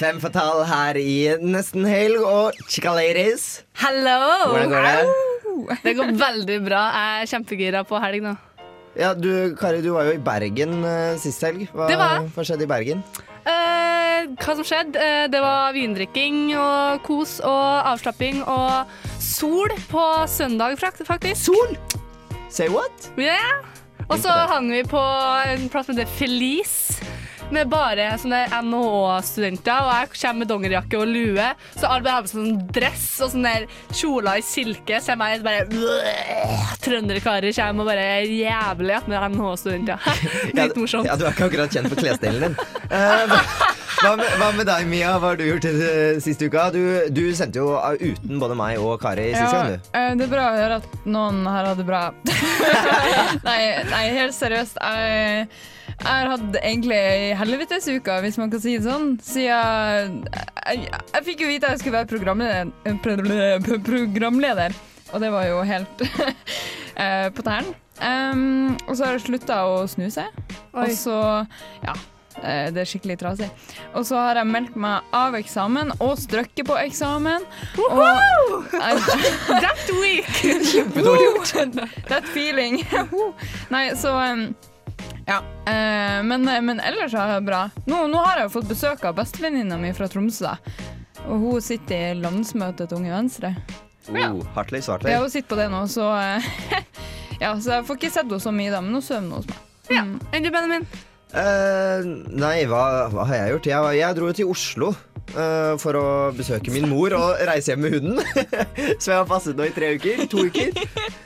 Fem fatal her i nesten helg, og chica ladies. Hello! Hvordan går det? Det går veldig bra. Jeg er kjempegira på helg nå. Ja, du, Kari, du var jo i Bergen uh, sist helg. Hva, Det var jeg. hva skjedde i Bergen? Eh, hva som skjedde? Eh, det var vindrikking og kos og avslapping og sol på søndag, fakt- faktisk. Sol! Say what? Yeah. Og så hang vi på en plass som heter Felice. Med bare sånne NHO-studenter, og jeg kommer med dongerijakke og lue. Så alle bare har på sånn dress og sånne kjoler i silke. Så jeg meg bare Trønderkarer kommer og bare er jævlig med NHO-studenter. Litt morsomt. Ja, du er ikke akkurat kjent for klesstilen din. Uh, hva, med, hva med deg, Mia? Hva har du gjort siste uka? Du, du sendte jo uten både meg og Kari sist gang, du. eh, det er bra å høre at noen her har det bra. nei, nei, helt seriøst. Jeg, jeg har hatt egentlig ei helvetesuke, hvis man kan si det sånn. Siden jeg, jeg fikk jo vite at jeg skulle være programleder, programleder og det var jo helt eh, på tærne. Um, og så har jeg slutta å snuse. Oi. Og så Ja. eh, Det er skikkelig trasig. Og så har jeg meldt meg av eksamen og strøkket på eksamen. Og, That week! Kjempedårlig gjort. That feeling. Nei, så um, Ja. eh, men, men ellers er det bra. Nå, nå har jeg jo fått besøk av bestevenninna mi fra Tromsø. Og hun sitter i landsmøtet til Unge Venstre. Oh, Hartley Ja, hun sitter på det nå, så eh, Ja, så jeg får ikke sett henne så mye, da, men hun sover hos meg. Ja. Enn du, Benjamin? Eh, nei, hva, hva har jeg gjort? Jeg, jeg dro jo til Oslo uh, for å besøke min mor og reise hjem med hunden. så jeg har passet nå i tre uker. To uker.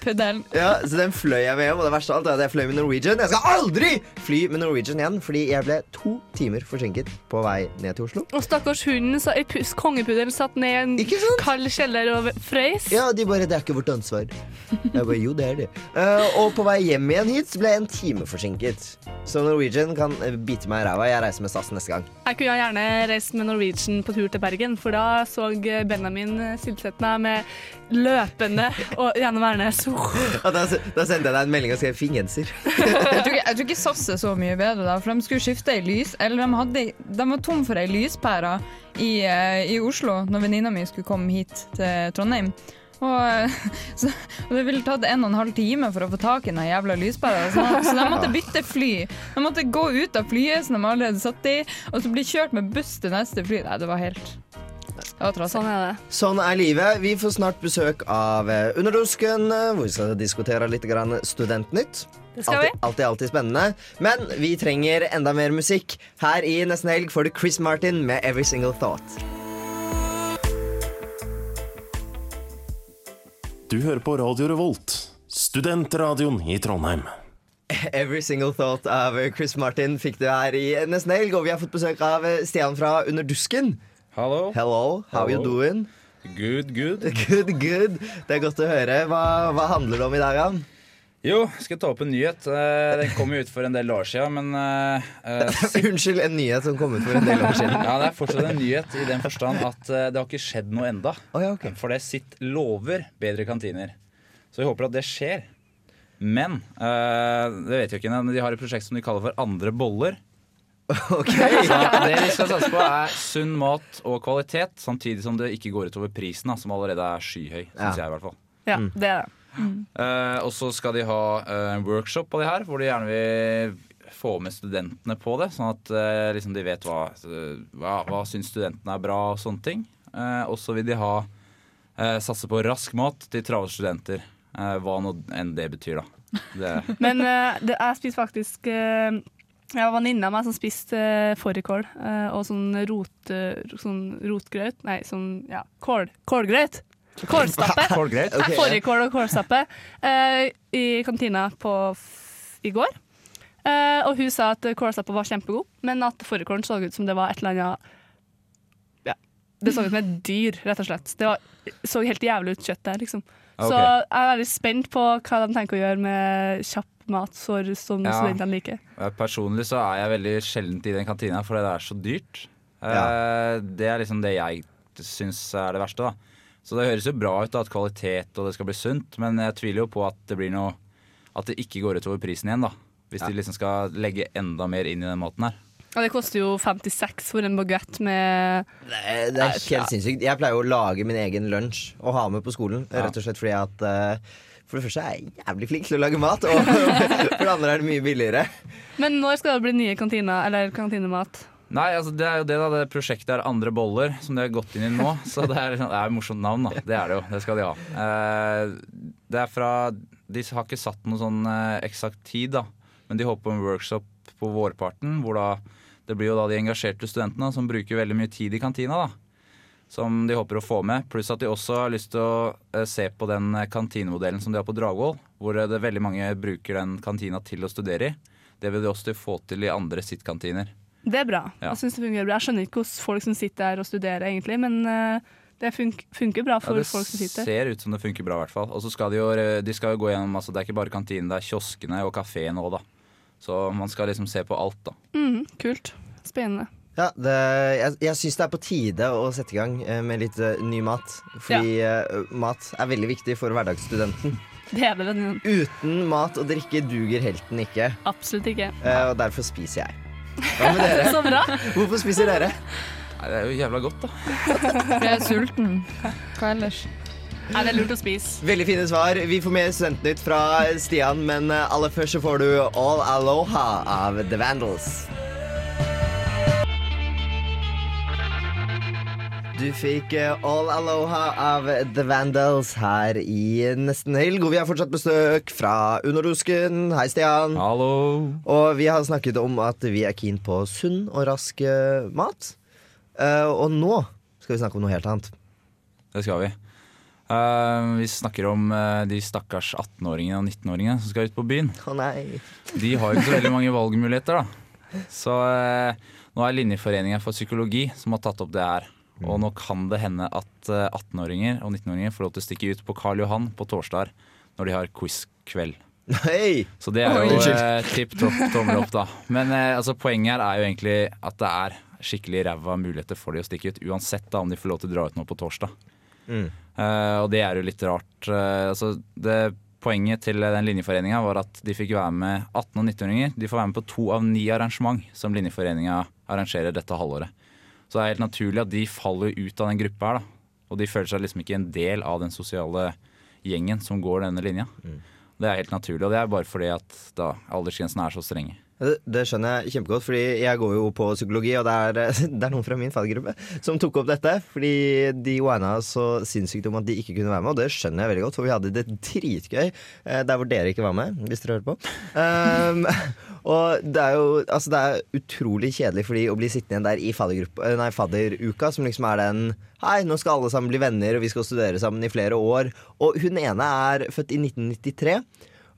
Ja, Så den fløy jeg med hjem, og det verste av alt er at jeg fløy med Norwegian. Jeg skal aldri fly med Norwegian igjen, fordi jeg ble to timer forsinket på vei ned til Oslo. Og stakkars hunden, sa- kongepuddelen satt ned i en kald kjeller og frøys. Ja, de bare 'Det er ikke vårt ansvar'. Jeg bare 'Jo, det er det'. Uh, og på vei hjem igjen hit så ble jeg en time forsinket. Så Norwegian kan eh, bite meg i ræva. Jeg reiser med SAS neste gang. Jeg kunne gjerne reist med Norwegian på tur til Bergen, for da så Benjamin Silseth med løpende og gjennom Værnes. Ja, da, da sendte jeg deg en melding og skrev 'fin genser'. Jeg tror, ikke, jeg tror ikke SAS er så mye bedre, da, for de skulle skifte ei lys Eller de, hadde, de var tom for ei lyspære i, eh, i Oslo når venninna mi skulle komme hit til Trondheim. Og, så, og det ville tatt en og en halv time for å få tak i den jævla lyspæra. Så, så de måtte bytte fly. De måtte gå ut av flyet som de allerede satt i, og så bli kjørt med buss til neste fly. Nei, det var helt. Sånn er det. Sånn er livet. Vi får snart besøk av eh, Underdusken, eh, hvor vi skal diskutere litt grann Studentnytt. Det skal vi. Alltid, alltid, alltid spennende. Men vi trenger enda mer musikk. Her i Nesten Helg får du Chris Martin med 'Every Single Thought'. Du hører på Radio Revolt, studentradioen i Trondheim. Every Single Thought av Chris Martin fikk du her i Nesten Helg. Og vi har fått besøk av Stian fra Underdusken. Hallo. Hello, how you doing? Good, good. Good, good. Det er godt å høre. Hva, hva handler det om i dag, Jan? Jo, skal ta opp en nyhet. Eh, Den kom jo ut for en del år siden, men eh, eh, Unnskyld, en nyhet som kom ut for en del år siden. ja, det er fortsatt en nyhet i den forstand at eh, det har ikke skjedd noe enda. Oh, ja, okay. For det sitt lover bedre kantiner. Så vi håper at det skjer. Men eh, det vet jeg ikke, men de har et prosjekt som de kaller for Andre boller. Ok. Så det vi skal satse på, er sunn mat og kvalitet, samtidig som det ikke går utover prisen, da, som allerede er skyhøy. Synes Ja. jeg i hvert fall Ja, det er det. Eh, og så skal de ha eh, en workshop på det her, hvor de gjerne vil få med studentene på det. Sånn at uh, liksom de vet hva, hva, hva syns studentene er bra og sånne ting. Og så vil de ha satse på rask mat til travle studenter. Hva nå enn det betyr, da. Det, Men det, jeg spiste faktisk Jeg var venninne av meg som spiste uh, fårikål og sånn, rot, sånn rotgrøt Nei, sånn ja, kål, kålgrøt. Kålstappe. Fårikål og kålstappe eh, i kantina på f i går. Eh, og hun sa at kålstappa var kjempegod, men at fårikålen så ut som det var et eller annet ja, Det så ut som et dyr, rett og slett. Det var, så helt jævlig ut kjøtt der, liksom. Så jeg er veldig spent på hva de tenker å gjøre med kjapp mat for, som Ja. studentene liker. Personlig så er jeg veldig sjeldent i den kantina fordi det er så dyrt. Eh, Det er liksom det jeg syns er det verste. da Så det høres jo bra ut da, at kvalitet og det skal bli sunt, men jeg tviler jo på at det blir noe At det ikke går utover prisen igjen, da. Hvis de liksom skal legge enda mer inn i den maten her. Ja, det koster jo 56 for en baguett med Det er, det er helt sinnssykt. Jeg pleier å lage min egen lunsj og ha med på skolen. Rett og slett fordi at eh, For det første er jeg jævlig flink til å lage mat, og for det andre er det mye billigere. Men når skal det bli nye kantiner, eller kantinemat? Nei, altså det er jo det da, det prosjektet er Andre boller, som de har gått inn i nå. Så det er, det er et morsomt navn, da. Det er det jo. Det skal de ha. Eh, det er fra De har ikke satt noen sånn eh, eksakt tid, da. Men de håper på en workshop på vårparten, hvor da det blir jo da de engasjerte studentene som bruker veldig mye tid i kantina. da Som de håper å få med. Pluss at de også har lyst til å eh, se på den eh, kantinemodellen som de har på Dragvoll. Hvor det det veldig mange bruker den kantina til å studere i. Det vil de også få til i andre sittkantiner. Det er bra. Ja. Jeg synes det fungerer bra. Jeg skjønner ikke hvordan folk som sitter der og studerer, egentlig, men eh, det fun funker bra for Ja, folk som sitter. Det ser ut som det funker bra, i hvert fall. Og så skal de jo de skal jo gå gjennom altså, Det er ikke bare kantinen, det er kioskene og kafeen òg, da. Så man skal liksom se på alt, da. Mm, kult. Spennende. Ja, det, jeg jeg syns det er på tide å sette i gang eh, med litt uh, ny mat. Fordi eh, mat er veldig viktig for hverdagsstudenten. Det er det Uten mat og drikke duger helten ikke, absolutt ikke. Uh, og derfor spiser jeg. Hva med dere? Så bra. Hvorfor spiser dere? Nei, det er jo jævla godt, da. Jeg er sulten. Hva ellers? Nei, det er lurt å spise. Veldig fine svar. Vi får med Studentnytt fra Stian, men eh, aller først så får du All Aloha av The Vandals. Du fikk eh, All Aloha av The Vandals her i Nesten Helg. Og vi har fortsatt besøk fra Underdusken. Hei, Stian. Hallo. Og vi har snakket om at vi er keen på sunn og rask eh, mat. Eh, og nå skal vi snakke om noe helt annet. Det skal vi. Uh, vi snakker om uh, de stakkars 18-åringene og 19-åringene som skal ut på byen. Å nei. De har jo ikke så veldig mange valgmuligheter, da. Så uh, nå er Linjeforeningen for psykologi som har tatt opp det her. Og nå kan det hende at eh, 18-åringer og 19-åringer får lov til å stikke ut på Karl Johan på torsdager når de har quiz-kveld. Hei! Så det er jo eh, tipp topp tommel opp, da. Men eh, altså, poenget her er jo egentlig at det er skikkelig ræva muligheter for de å stikke ut, uansett da om de får lov til å dra ut nå på torsdag. Mm. Eh, og det er jo litt rart. Eh, altså, det Poenget til den linjeforeninga var at de fikk være med 18- og 19-åringer. De får være med på to av ni arrangement som linjeforeninga arrangerer dette halvåret. Så det er helt naturlig at de faller ut av den gruppa her. da. Og de føler seg liksom ikke en del av den sosiale gjengen som går denne linja. Det er helt naturlig, og det er bare fordi at da aldersgrensene er så strenge. Det, skjønner jeg kjempegodt, fordi jeg går jo på psykologi, og det er, det er noen fra min faggruppe som tok opp dette. Fordi de whina så sinnssykt om at de ikke kunne være med, og det skjønner jeg veldig godt, for vi hadde det dritgøy eh, der hvor dere ikke var med, hvis dere hører på. Um, og det er jo altså det er utrolig kjedelig for de å bli sittende igjen der i eh, nei, fadderuka, som liksom er den Hei, nå skal alle sammen bli venner, og vi skal studere sammen i flere år. Og hun ene er født i 1993.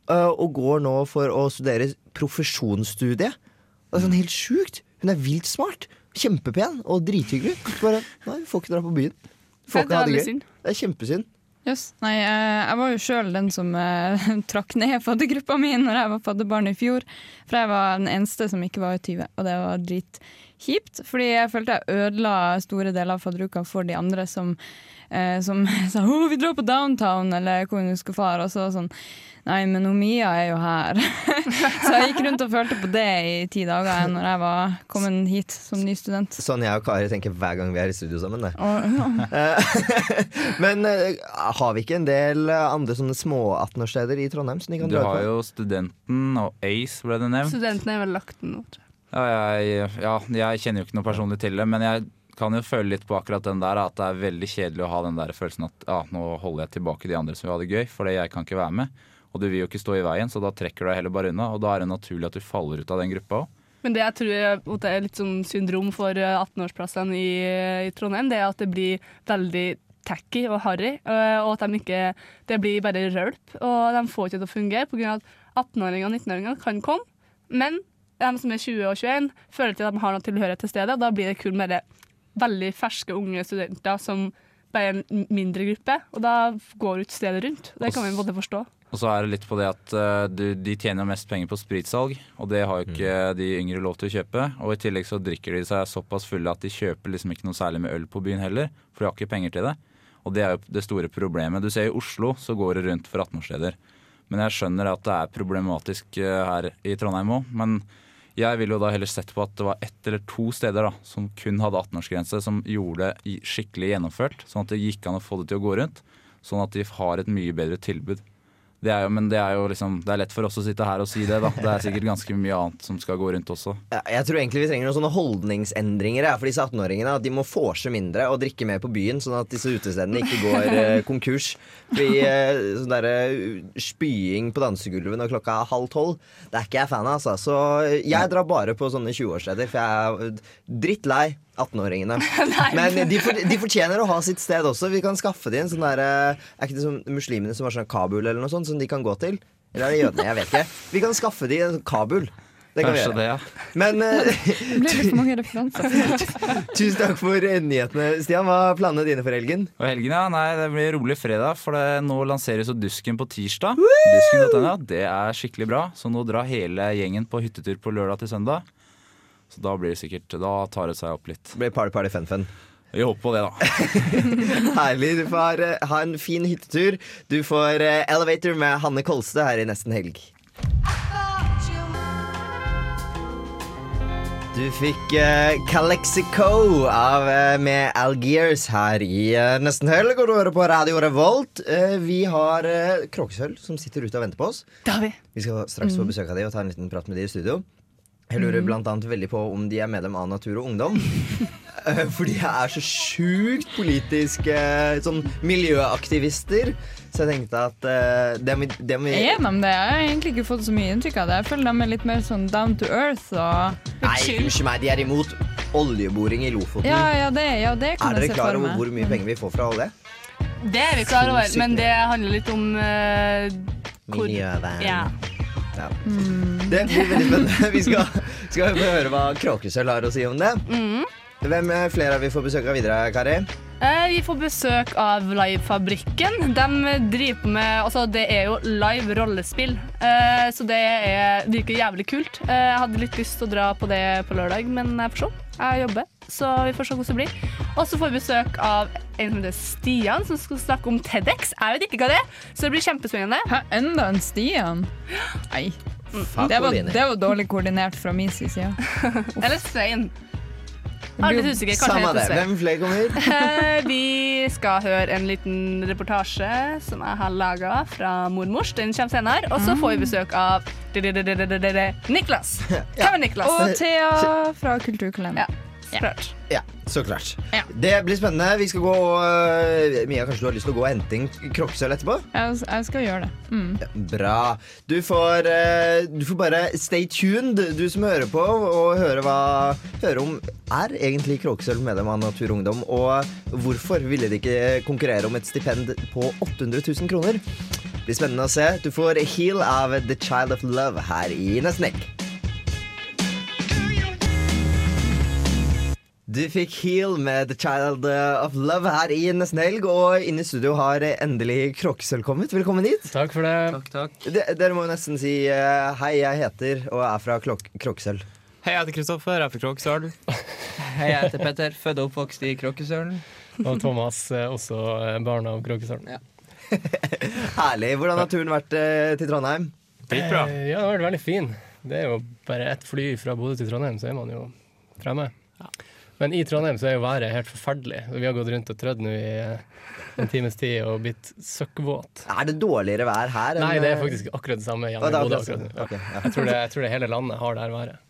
Uh, og går nå for å studere profesjonsstudie. Det er sånn helt sjukt. Hun er vilt smart. Kjempepen og drithyggelig. Bare, nei, vi får ikke dra på byen. Får ikke er ha det gøy. Det er kjempesynd. Yes. Nei, eh, jeg var jo sjøl den som eh, trakk ned faddergruppa mi når jeg var fadderbarn i fjor. For jeg var den eneste som ikke var 20, og det var dritkjipt. Fordi jeg følte jeg ødela store deler av fadderuka for de andre som, eh, som sa 'Å, vi drar på downtown', eller hvor hun skulle fare. Og så sånn Nei, men Mia er jo her. så jeg gikk rundt og følte på det i ti dager jeg, når jeg var kommet hit som ny student. Sånn jeg og Kari tenker hver gang vi er i studio sammen. Det. Eh, Men eh, har vi ikke en del andre sånne små 18-årssteder i Trondheim som de kan Du på? Du har jo Studenten og Ace ble det nevnt. Studentene er vel lagt nå, tror jeg. Ja, jeg, ja, jeg kjenner jo ikke noe personlig til det, men jeg kan jo føle litt på akkurat den der at det er veldig kjedelig å ha den der følelsen at ja, nå holder jeg tilbake de andre som vil ha det gøy, fordi jeg kan ikke være med. Og du vil jo ikke stå i veien, så da trekker du deg heller bare unna. Og da er det naturlig at du faller ut av den gruppa òg. Men det jeg tror måte er litt sånn syndrom for eh, 18-årsplassene i, i Trondheim, det er at det blir veldig tacky og harry, eh, og at de ikke Det blir bare rølp, og de får ikke til å fungere pga. at 18-åringer og 19-åringer kan komme, men de som er 20 og 21, føler til at de har noe tilhørighet til stedet, og da blir det kun bare veldig ferske unge studenter som bare er en mindre gruppe, og da går ut stedet rundt. Det kan vi både forstå. Og så er det litt på det at uh, du, de tjener mest penger på spritsalg, og det har jo ikke de yngre lov til å kjøpe. Og i tillegg så drikker de seg såpass fulle at de kjøper liksom ikke noe særlig med øl på byen heller, for de har ikke penger til det. Og det er jo det store problemet. Du ser i Oslo så går det rundt for 18-årssteder. Men jeg skjønner at det er problematisk eh, her i Trondheim òg. Men Jeg ville jo da heller sett på at det var ett eller to steder da, som kun hadde 18-årsgrense, som gjorde det skikkelig gjennomført, sånn at det gikk an å få det til å gå rundt. Sånn at de har et mye bedre tilbud. Det er jo, men det er jo liksom, det er lett for oss å sitte her og si det, da. Det er sikkert ganske mye annet som skal gå rundt også. Ja, Jeg tror egentlig vi trenger noen sånne holdningsendringer for disse 18-åringene. At de må vorse mindre og drikke mer på byen, sånn at disse utestedene ikke går eh, konkurs. Fordi eh, sånn derre spying på dansegulvet når klokka er halv tolv, det er ikke jeg fan av. Altså. Så jeg drar bare på sånne 20-årssteder, for jeg er drittlei 18-åringene. Men de, for, de fortjener å ha sitt sted også. Vi kan skaffe dem en sånn der, Er ikke det som muslimene som har sånn Kabul eller noe sånt, som de kan gå til? Eller er det jødene? Jeg vet ikke. Vi kan skaffe dem en Kabul. Det kan vi Kanskje gjøre. det, ja. Men uh, Det blir litt for mange referanser. tusen takk for eh, nyhetene, Stian. Hva er planene dine for helgen? Og helgen, ja. Nei, det blir rolig fredag, for det, nå lanseres jo Dusken på tirsdag. Dusken.no, det er skikkelig bra. Så nå drar hele gjengen på hyttetur på lørdag til søndag. Så da blir det sikkert Da tar det seg opp litt. Blir party, party, fun, fun. Vi håper på det, da. Herlig. Du får eh, ha en fin hyttetur. Du får eh, Elevator med Hanne Kolstø her i nesten helg. Du fikk uh, Calexico av, uh, med Algiers her i uh, nesten helg, og du hører på Radio Revolt. Uh, vi har uh, Kråkesølv som sitter ute og venter på oss. Det har vi. Vi skal straks få besøk av de og ta en liten prat med de i studio. Jeg lurer blant annet veldig på om de er medlem av Natur og Ungdom. Fordi jeg er så sjukt politiske sånn miljøaktivister. Så jeg tenkte at uh, det må, det må Er de det? Jeg har egentlig ikke fått så mye inntrykk av det. Jeg føler de er litt mer sånn down to earth og Nei, unnskyld meg, de er imot oljeboring i Lofoten. Ja, ja, det, ja, det kan er dere jeg se klar for over meg. hvor mye penger vi får fra olje? Det er vi klar over, men det handler litt om uh, hvor Miljøvern. Ja. Ja. Det blir veldig spennende. Vi skal, skal høre hva Kråkesølv har å si om det. Hvem eh, flere av vi får besøk av videre, Kari? Eh, Vi får besøk av Livefabrikken. De driver med Altså, det er jo live rollespill, eh, så det er, virker jævlig kult. Eh, Jeg hadde litt lyst til å dra på det på lørdag, men jeg får se. Jeg jobber, så vi får se hvordan det blir. Og så får vi besøk av en som heter Stian, som skal snakke om TEDx. Jeg vet ikke hva det er, så det blir kjempespennende. Hæ, enda en Stian? Nei. Det var, det var dårlig koordinert fra min side. Eller Svein. Litt usikker. Kanskje Samme det. Hvem flere kommer? Eh, Vi skal høre en liten reportasje som jeg har laga fra mormors. Den kommer senere. Og så får vi besøk av Niklas. Hvem er Niklas? Og Thea fra Kulturkalenderen. Ja, så klart. Ja, så klart. Ja. Det blir spennende. Vi skal gå uh, Mia, kanskje du har lyst til å gå og hente en kroppsøl etterpå? Jeg, jeg skal gjøre det. Mm. Bra. Du får, uh, du får bare stay tuned, du som hører på, og høre, hva, høre om Er egentlig Kråkesølv medlem av Natur og Ungdom, og hvorfor ville de ikke konkurrere om et stipend på 800 000 kroner? Det blir spennende å se. Du får Heal av The Child of Love her i Nesten. Du fikk Heal med The Child of Love her i Nesten Helg, og inne i studio har endelig Kråkesølv kommet. Velkommen hit. Takk for det. Takk, takk. De, dere må jo nesten si uh, hei, jeg heter og er fra Kråkesølv. Hei, jeg heter Kristoffer, jeg er fra Kråkesølv. Hei, jeg heter Petter, født og oppvokst i Kråkesølv. Og Thomas, eh, også eh, barn av Kråkesølv. Ja. Herlig. Hvordan har turen vært uh, til Trondheim? Dritbra. Eh, Ja, det har vært veldig fin. Det er jo bare ett fly fra Bodø til Trondheim, så er man jo fremme. Men i Trondheim så er jo været helt forferdelig. Vi har gått rundt og trødd nå i eh, en times tid og blitt søkkvåt. Er det dårligere vær her? enn, Nei, det er eh, faktisk akkurat det samme igjen det akkurat akkurat sånn. Ja. Jeg, tror det, jeg tror det hele landet har det her været.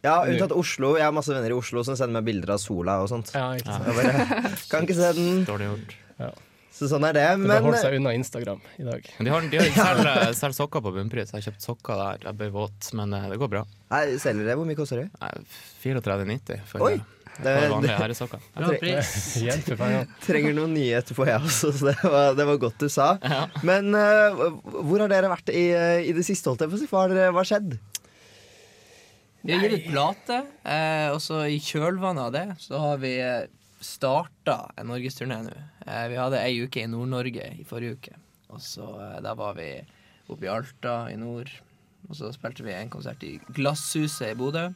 Ja, unntatt Oslo. Jeg har masse venner i Oslo som sender meg bilder av sola og sånt. Ja, ikke sant. Bare, kan ikke se den. Dårlig gjort. Så sånn er det. Det har holdt seg unna Instagram i dag. Men de har, de har selv, selv, sokker på bunnpris. Jeg har kjøpt sokker der. Jeg ble våt, men eh, det går bra. Nei, selger det? Hvor mye koster det? Nei, 34,90 Oi! Det, det, for pengene. trenger noen nye etterpå, jeg også, så det var, det var godt du sa. Ja. Men uh, hvor har dere vært i, eh, i det siste, holdt jeg på å si? Hva har, dere- hva har skjedd? Vi har gitt ut plate, eh, og så i kjølvannet av det så har vi eh, starta en norgesturné nå. Eh, vi hadde ei uke i Nord-Norge i forrige uke. Og så eh, Da var vi oppe i Alta i nord. Og så spilte vi en konsert i Glasshuset i Bodø.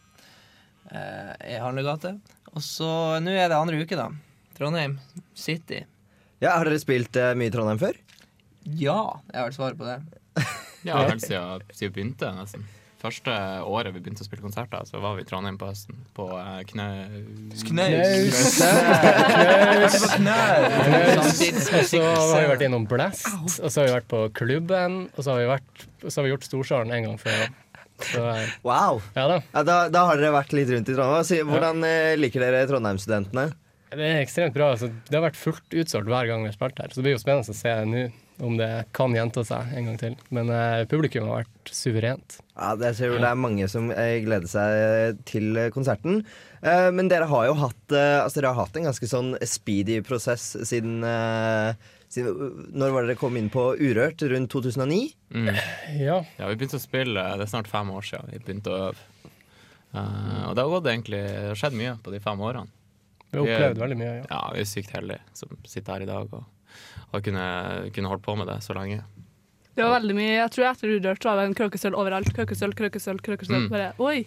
Eh, I Handlegate. Og så nå er det andre uke, da. Trondheim City. Ja, Har dere spilt eh, mye i Trondheim før? Ja, jeg har vel svaret på det. Ja, helt siden, siden vi begynte, nesten. første året vi begynte å spille konserter, så var vi i Trondheim på høsten. På eh, Knø... Knaus. Og så har vi vært innom Blast, og så har vi vært på klubben, og så har vi, vært, så har vi gjort Storsalen en gang før. Så eh, Wow! ja da. Ja, da, da har dere vært litt rundt i Trondheim. Hvordan ja. liker dere Trondheim-studentene? Det er ekstremt bra. Altså, det har vært fullt utsolgt hver gang vi har spilt her. Så det blir jo spennende å se nå om det kan gjenta seg en gang til. Men eh, publikum har vært suverent. Ja, det ser jo det er mange som eh, gleder seg til eh, konserten. Eh, men dere har jo hatt, eh, altså dere har hatt en ganske sånn speedy prosess siden, eh, Når var dere kom inn på Urørt? Rundt 2009? Mm. Ja. Ja, vi begynte å spille, det er snart fem år siden vi begynte å øve. Uh, og det har gått egentlig, det har skjedd mye på de fem årene. Vi har opplevd veldig mye. Ja. Ja, vi er sykt heldige som sitter her i dag og har kunnet, kunne holdt på med det så lenge. Det var veldig mye Jeg tror etter Urørt så var det en kråkesølv overalt. Kråkesølv, kråkesølv, kråkesølv. Mm. Bare oi,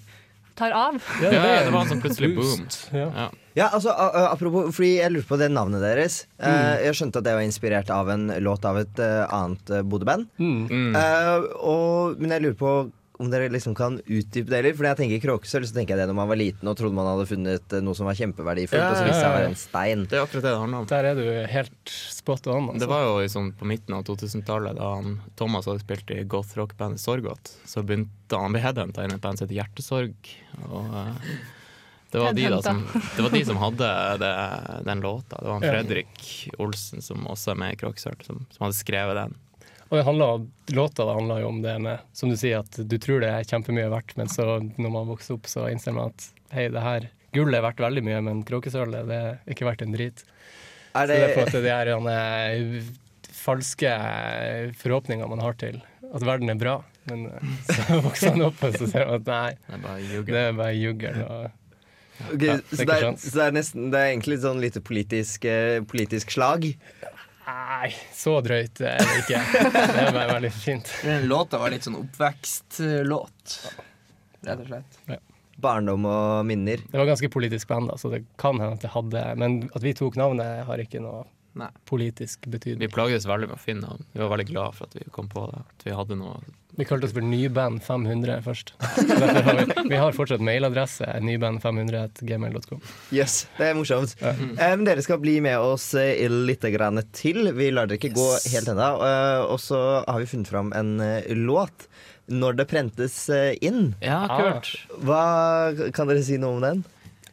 tar av. Ja, det var en sånn plutselig boom. Ja. Ja. Ja, altså, apropos, fordi jeg lurte på det navnet deres. Eh, Mm. jeg skjønte at det var inspirert av en låt av et eh, annet uh, Bodø-band. Mm. Eh, men jeg lurer på om dere liksom kan utdype det litt. Fordi jeg tenker kråkesølv, så tenker jeg det når man var liten og trodde man hadde funnet eh, noe som var kjempeverdifullt, Ja, og så viste det seg å være en stein. Det er akkurat det det handler om. Der er du helt spot on. Altså. Det var jo sånn på midten av 2000-tallet, da han, Thomas hadde spilt i goth-rock-bandet Sorgot. Så begynte han å bli headhunta inn i et band som heter Hjertesorg. Og uh, det, var de da som, det var de som hadde det, den låta. Det var. Fredrik Olsen, som også er med i Kråkesølv, som, som hadde skrevet den. Og det handler, låta det handler jo om det med Som du sier, at du tror det er kjempemye verdt, men så når man vokser opp, så innser man at hei, det her gullet er verdt veldig mye, men kråkesølvet det er ikke verdt en drit. Er Så det er på en det, måte de her eh, falske forhåpningene man har til at verden er bra. Men eh, så vokser man opp og så ser man at nei, Det er bare det juggel. Okay, ok, Ja, det så, det er, så det er nesten Det er egentlig sånn lite politisk, eh, politisk slag. Nei, så drøyt er det ikke. Det er bare veldig fint. Den låta var litt sånn oppvekstlåt, rett og slett. Barndom og minner. Det var ganske politisk band, da, så det kan hende at det hadde Men at vi tok navnet, har ikke noe Nei. politisk Vi betydning. plagdes veldig med å finne ham Vi var veldig glad for at vi kom på det. At vi hadde noe Vi kalte oss for Nyband 500 først. Har vi, vi har fortsatt mailadresse nyband500.gmail.com. Yes, det er morsomt. Eh, Um, dere skal bli med oss eh, litt grann til. Vi lar dere ikke gå helt ennå. Uh, og så har vi funnet fram en uh, låt. 'Når det prentes inn'. Ja, kult. Hva Kan dere si noe om den?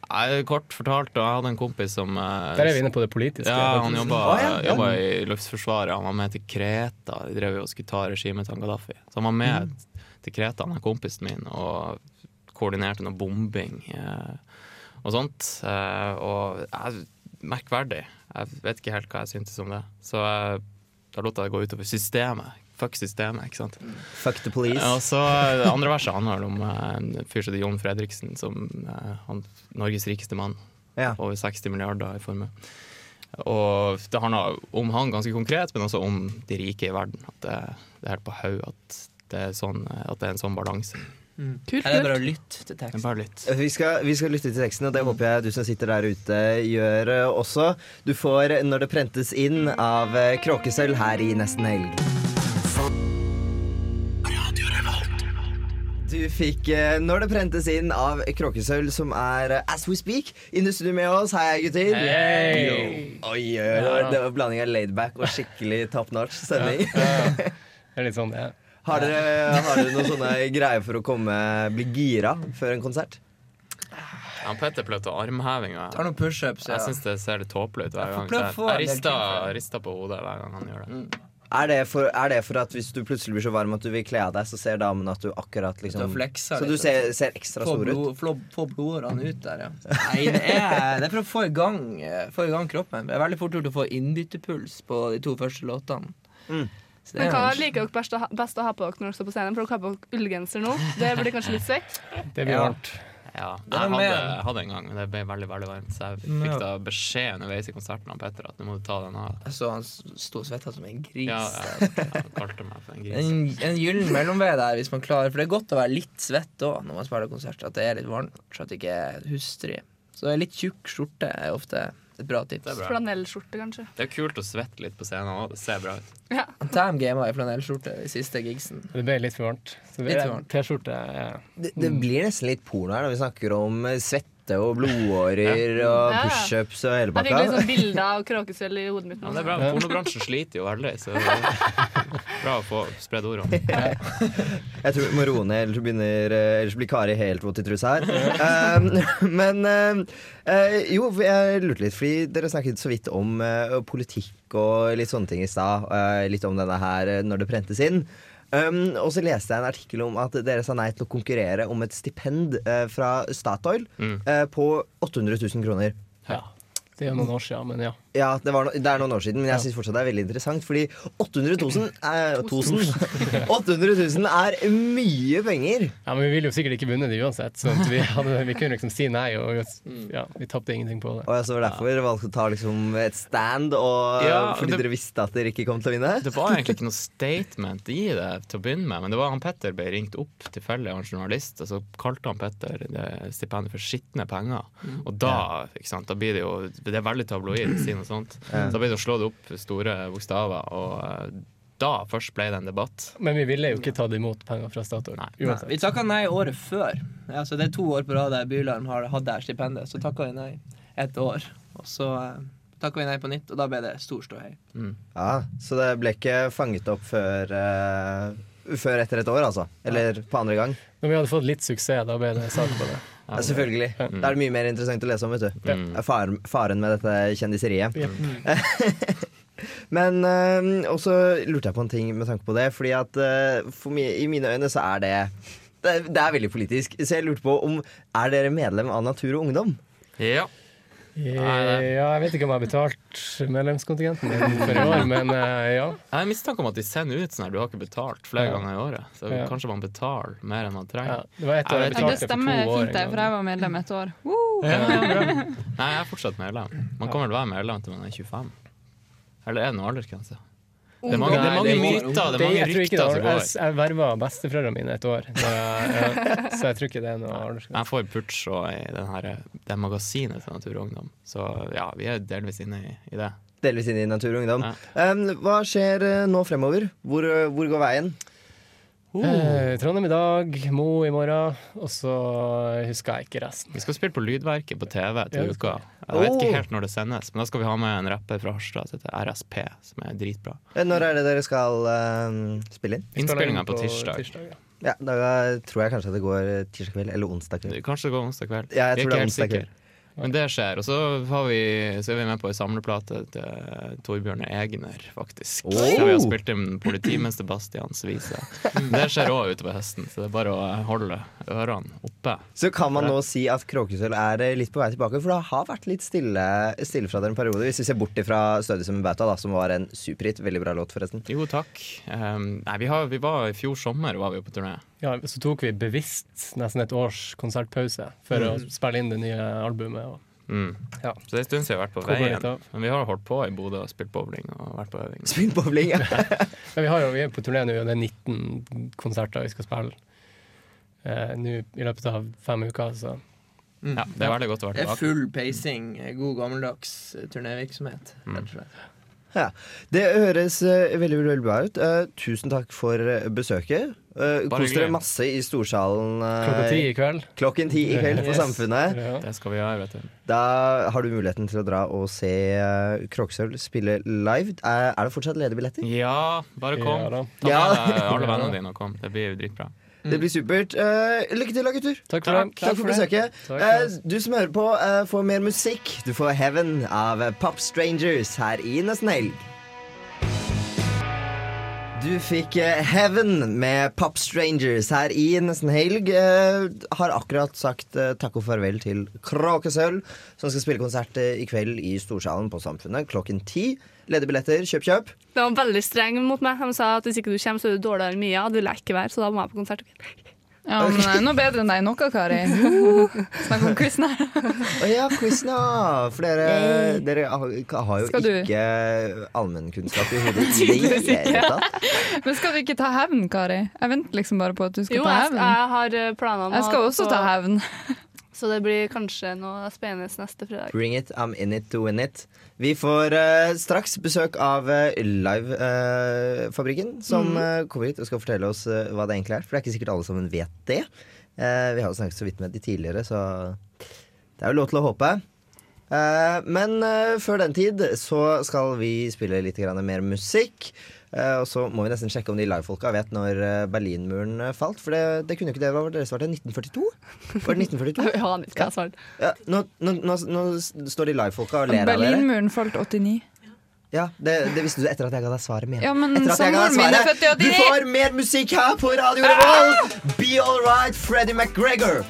Nei, kort fortalt, da, jeg hadde en kompis som eh, Der er vi inne på det politiske. Ja, han jobba, ah, ja, ja. jobba i Luftforsvaret. Han var med til Kreta. De drev jo og skulle ta regimet til Gaddafi. Så han var med til Kreta, han er kompisen min, og koordinerte noe bombing eh, og sånt. Eh, og eh, merkverdig. Jeg vet ikke helt hva jeg syntes om det. Så eh, da lot jeg det gå utover systemet. Fuck systemet, ikke sant. Fuck the police. Og så eh, Det andre verset handler om eh, en fyr som heter Jon Fredriksen, som eh, han, Norges rikeste mann. Ja. Over 60 milliarder i formue. Og det handler om han ganske konkret, men også om de rike i verden. At det, det er helt på haug at, det sånn, at det er en sånn balanse. Kult, kult. er det bare kult. å lytte til teksten. bare litt. Vi skal, vi skal lytte til teksten, og det håper jeg du som sitter der ute gjør eh, også. Du får 'Når det prentes inn' av eh, Kråkesølv her i Nesten Helg. Du fikk eh, 'Når det prentes inn' av Kråkesølv, som er eh, As We Speak. Inne i studio med oss. Hei, gutter. Hei! Oi, oi, oi, det var- det var blanding av laidback og skikkelig top notch sending. Det er litt sånn det er. Har dere, har dere noen sånne greier for å komme, bli gira før en konsert? Han Petter prøvde armheving, og Tar jeg, noen pushups. Ja. jeg syns det ser litt tåpelig ut hver får gang. prøve å få jeg en del rister, rister på hodet hver gang han gjør det. Er det, for, er det for at hvis du plutselig blir så varm at du vil kle av deg, så ser damen at du akkurat liksom du fleksa Så du ser, ser ekstra Få, stor ut? blod, få, få blodårene ut der, ja. Nei, det er, det er for å få i gang, få i gang kroppen. Det er veldig fort gjort å få innbyttepuls på de to første låtene. Mm. Så det Men hva liker dere best å, ha, best å ha på dere når dere står på scenen? For dere har på ullgenser nå. Det blir kanskje litt svett. Det blir Ja. varmt. Ja, Det jeg hadde, hadde en gang, men det ble veldig veldig varmt. Så jeg Ja. fikk da beskjed underveis i konserten av Petter at nå må du ta den av. Så han sto og svetta som en gris. Ja, jeg, jeg kalte meg for en gris. En, en gyllen mellomvei der, hvis man klarer For det er godt å være litt svett òg når man spiller konsert. At det er litt varmt, så at det ikke er hustrig. Så litt tjukk skjorte er ofte et bra tips. Det er bra. Flanellskjorte, kanskje. Det er kult å svette litt på scenen òg. Det ser bra ut. Ja. Tam gama i flanellskjorte i siste gigsen. Det ble litt for varmt. Så det. T-skjorte ja. Det, det blir nesten litt porno her når vi snakker om eh, svette og blodårer og pushups og hele Jeg fikk litt sånn bilder av kråkesølv i hodet mitt. Ja, det er bra. Pornobransjen sliter jo veldig, så det bra å få spredd ordene. Jeg tror vi må roe ned, ellers begynner eh, Ellers blir Kari helt våt i trusa her. Um, men eh, eh, jo, jeg lurte litt, fordi dere snakket så vidt om eh, politikk og litt sånne ting i stad. eh, litt om denne her eh, når det prentes inn. Um, og så leste jeg en artikkel om at dere sa nei til å konkurrere om et stipend uh, fra Statoil Mm. uh, på 800 000 kroner. Ja. Det er noen år siden, men ja. Ja, det, var no, det er noen år siden, men jeg syns fortsatt det er veldig interessant. Fordi 800 000 er, 1000, 800 000 er mye penger. ja. Men vi ville jo sikkert ikke vunnet det uansett, så vi, hadde, vi kunne liksom si nei, og ja, vi tapte ingenting på det. Og jeg så derfor dere valgte å ta liksom et stand, og, Ja, fordi det- dere visste at dere ikke kom til å vinne. Det var egentlig ikke noe statement i det til å begynne med, men det var han Petter ble ringt opp tilfeldig av en journalist, og så kalte han Petter det stipendet for skitne penger. Og da, ikke sant, da blir det jo Det er veldig tabloid å si noe sånt. Ja. Da blir det å slå det opp store bokstaver, og eh, da først ble det en debatt. Men vi ville jo ikke tatt imot penger fra Statoil. Vi takka nei året før. Altså, det er to år på rad der Bylarm har hatt det stipendet. Så takka vi nei ett år. Og så eh, takka vi nei på nytt, og da ble det stor ståhei. Ja, Så det ble ikke fanget opp før, uh, før etter et år, altså? Eller på andre gang? Når vi hadde fått litt suksess, da ble det sak på det. Ja, selvfølgelig. Da er det mye mer interessant å lese om, vet du. Mm. Faren, faren med dette kjendiseriet. Mm. Men øh, også lurte jeg på en ting med tanke på det. Fordi at øh, for mi, i mine øyne så er det det er, det er veldig politisk. Så jeg lurte på om Er dere medlem av Natur og Ungdom? Ja. Ja, jeg vet ikke om jeg har betalt medlemskontingenten for i år, men eh, ja. Jeg har mistanke om at de sender ut sånn her du har ikke betalt flere Ja. ganger i året. Så Ja. kanskje man betaler mer enn man ja. trenger. Det var et år jeg Jeg Ja, det stemmer for to fint, det, for jeg var medlem et år. Woo! Nei, jeg er fortsatt medlem. Man kan vel være medlem til man er 25? Eller er det noen aldersgrense? Det er mange, det er mange er myter, det er mange jeg ikke rykter som jeg, går. jeg verva besteforeldrene mine et år, så jeg, ja, så jeg tror ikke det er noe aldersgrense. Jeg får putsj og i den her, det magasinet til Natur og Ungdom. Så ja, vi er delvis inne i, i det. Delvis inne i Natur og Ungdom. Ja. Um, hva skjer øh, nå fremover? Hvor, øh, hvor går veien? Eh, Trondheim i dag, Mo i morgen, og så husker jeg ikke resten. Vi skal spille på Lydverket på TV Ja, til det uka. Jeg vet Oh. ikke helt når det sendes, men da skal vi ha med en rapper fra Harstad som heter RSP, som er dritbra. Eh, Når er det dere skal øh, spille inn? Innspillinga på, på tirsdag. ja. Ja, Da tror jeg kanskje det går øh, tirsdag kveld eller onsdag kveld. Kanskje det går onsdag kveld. Ja, jeg Vi er tror ikke det er helt onsdag kveld. sikre. Men det skjer. Og så, har vi, så er vi med på ei samleplate til Torbjørn Egner, faktisk. Oh! Der vi har spilt inn politimester Bastians vise. Det skjer òg utover høsten, så det er bare å holde ørene oppe. Så kan man nå si at Kråkesølv er eh, litt på vei tilbake, for det har vært litt stille, stille fra dere en periode. Hvis vi ser bort fra Stødig som en bauta, da, som var en superhit. Veldig bra låt, forresten. Jo, takk. Um, nei, vi, har, vi var I fjor sommer var vi på turné. Ja, så tok vi bevisst nesten et års konsertpause for å spille inn det nye albumet. Og Mm. Ja. Så det er en stund siden vi har vært på veien. Men vi har holdt på i Bodø og spilt bowling og vært på øving. Spilt bowling. ja. Men vi, har jo, vi er på turné nå, og det er 19 konserter vi skal spille eh, nå i løpet av fem uker. Så Ja, det er veldig godt å være tilbake. Det er full pacing, god gammeldags eh, turnévirksomhet. Mm. rett og slett. Ja. Det høres uh, veldig, veldig bra ut. Uh, tusen takk for uh, besøket. Uh, Kos dere masse i storsalen klokka ti i kveld. klokken ti i kveld på Yes. Samfunnet. Ja. Det skal vi ha, vet du. Da har du muligheten til å dra og se uh, Kråkesølv spille live. Er, er det fortsatt ledige billetter? Ja, bare kom. Ja da. Ta med deg alle vennene dine og kom. Det blir dritbra. Det blir supert. Uh, lykke til, da, gutter. Takk for Takk. Takk for besøket. Takk for Eh, du som hører på, uh, får mer musikk. Du får Heaven av Pop Strangers her i Nesten Helg. Du fikk eh, Heaven med Pop Strangers her i Nesten Helg. Eh, har akkurat sagt eh, takk og farvel til Kråkesølv, som skal spille konsert i kveld i Storsalen på Samfunnet klokken ti. Ledige billetter, kjøp, kjøp. De var veldig strenge mot meg. De sa at hvis ikke du kommer, så er du dårligere enn Mia. Du vil ikke være, så da må jeg på konsert. Ja, men eh, noe bedre enn deg noe, Kari. Snakk om quizen her. Å ja, quizen, ja. For dere, dere har, har jo ikke allmennkunnskap i hodet i det hele tatt. Men skal du ikke ta hevn, Kari? Jeg venter liksom bare på at du skal Jo, ta hevn. Jo, jeg har eh, planer om Jeg skal også ta hevn. Så det blir kanskje noe spennende neste fredag. Bring it, I'm in it to win it. Vi får uh, straks besøk av uh, Livefabrikken, som eh, kommer hit og skal fortelle oss eh, hva det egentlig er. For det er ikke sikkert alle sammen vet det. Eh, vi har jo snakket så vidt med de tidligere, så det er jo lov til å håpe. Eh, men eh, før den tid så skal vi spille litt mer musikk. Eh, og så må vi nesten sjekke om de livefolka vet når eh, Berlinmuren eh, falt. For det, det kunne jo ikke det. Hva var det dere til 1942? Var det 1942? ja, hva svarte. Ja, nå, nå, nå, nå står de livefolka og ler av dere. Berlinmuren falt 89. Ja, det, det visste du etter at jeg ga deg svaret. Med. Ja, men svaret. Du får mer musikk her på Radio Revolt! Be All Right, Freddie McGregor.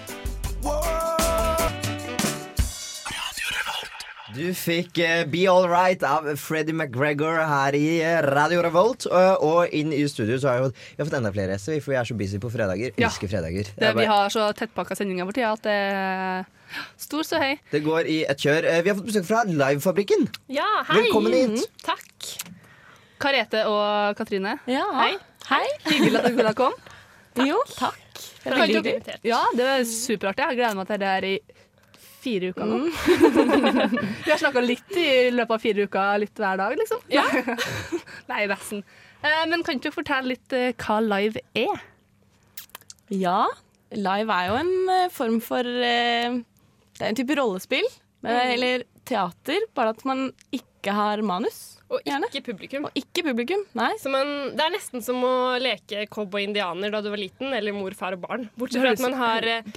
Du fikk eh, Be All Right av Freddie McGregor her i eh, Radio Revolt. Og, og inn i studio så har jeg, vi har fått enda flere gjester, for vi er så busy på fredager. Ja. Elsker fredager. Det, er vi har så tettpakka sendinger for tida at det er stor så hei. det går i et kjør. Eh, Vi har fått besøk fra Livefabrikken. Ja, hei. Velkommen hit. Mm, takk. Karete og Katrine. Ja. Hei. Hei. Hyggelig at dere kom. Jo, takk. Det er veldig hyggelig. Ja, det var superartig. Jeg gleder meg til det her i fire uker nå. Mm. vi har snakka litt i løpet av fire uker, litt hver dag, liksom. Ja. Nei, nesten. Eh, men kan du fortelle litt eh, hva live er? Ja, live er jo en eh, form for Det er en type rollespill. eh, Eller teater, bare at man ikke har manus. Og Gjerne. ikke publikum. Og ikke publikum. Nei. Så man, det er nesten som å leke cowboy-indianer da du var liten, eller mor, far og barn. Bortsett fra at man har, eh,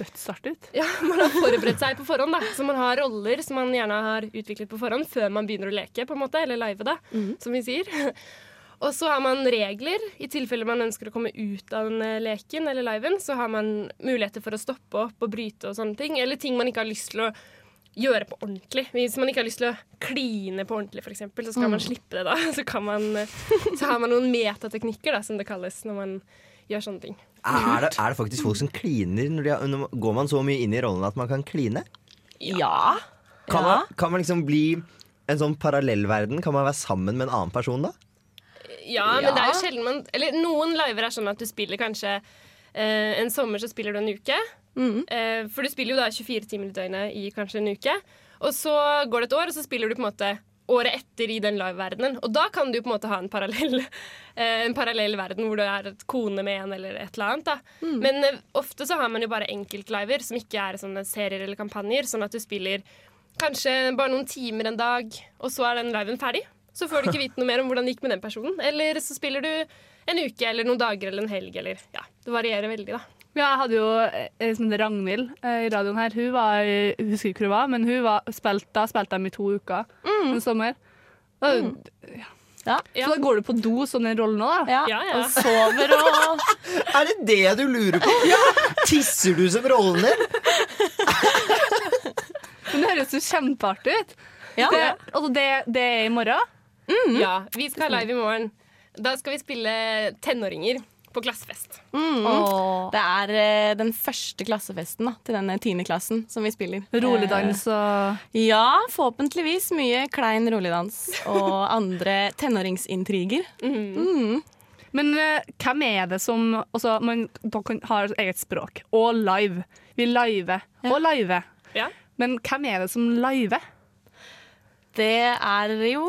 ut. ja, man har forberedt seg på forhånd. da. Så man har roller som man gjerne har utviklet på forhånd før man begynner å leke, på en måte, eller live, da, som vi sier. Og så har man regler. I tilfelle man ønsker å komme ut av den eh, leken eller liven, så har man muligheter for å stoppe opp og bryte og sånne ting. Eller ting man ikke har lyst til å gjøre på ordentlig. Hvis man ikke har lyst til å kline på ordentlig, f.eks., så skal man slippe det da. Så, kan man, så har man noen metateknikker, da, som det kalles, når man gjør sånne ting. Er det, er det faktisk folk som kliner? Når de når, går man så mye inn i rollen at man kan kline? Ja. Kan, Ja. man, kan man liksom bli en sånn parallellverden? Kan man være sammen med en annen person da? Ja, men Ja. det er jo sjelden man Eller noen liver er sånn at du spiller kanskje eh, En sommer så spiller du en uke. Mhm. Eh, for du spiller jo da 24 timer i døgnet i kanskje en uke. Og så går det et år, og så spiller du på en måte året etter i den live-verdenen. Og da kan du på en måte ha en parallell, eh, en parallell verden hvor du er et kone med en eller et eller annet. Da. Men eh, ofte så har man jo bare enkeltliver som ikke er sånne serier eller kampanjer. Sånn at du spiller kanskje bare noen timer en dag, og så er den liven ferdig. Så får du ikke vite noe mer om hvordan det gikk med den personen. Eller så spiller du en uke eller noen dager eller en helg. Eller, ja, det varierer veldig, da. Ja, jeg hadde jo en som heter Ragnhild eh, i radioen her. Hun var, jeg husker ikke hvor hun var, men hun var, spilt, da spilte de i to uker en sommer. Da, ja. Ja. Så da går du på do som den rollen òg, da? Ja. Ja, ja. Og sover og Er det det du lurer på? Tisser du som rollen din? Men det høres jo kjempeartig ut. Ja. Det, altså det, det er i morgen. Ja, Vi skal ha live i morgen. Da skal vi spille tenåringer på klassefest. Åh. Det er eh, den første klassefesten da, til denne tiendeklassen som vi spiller. Roligdans og Eh, ja, forhåpentligvis mye klein roligdans og andre tenåringsintriger. Mm. Men uh, hvem er det som også, Man dere kan- har eget språk. Og live. Vi live. Og live. Ja. Men hvem er det som liver? Det er jo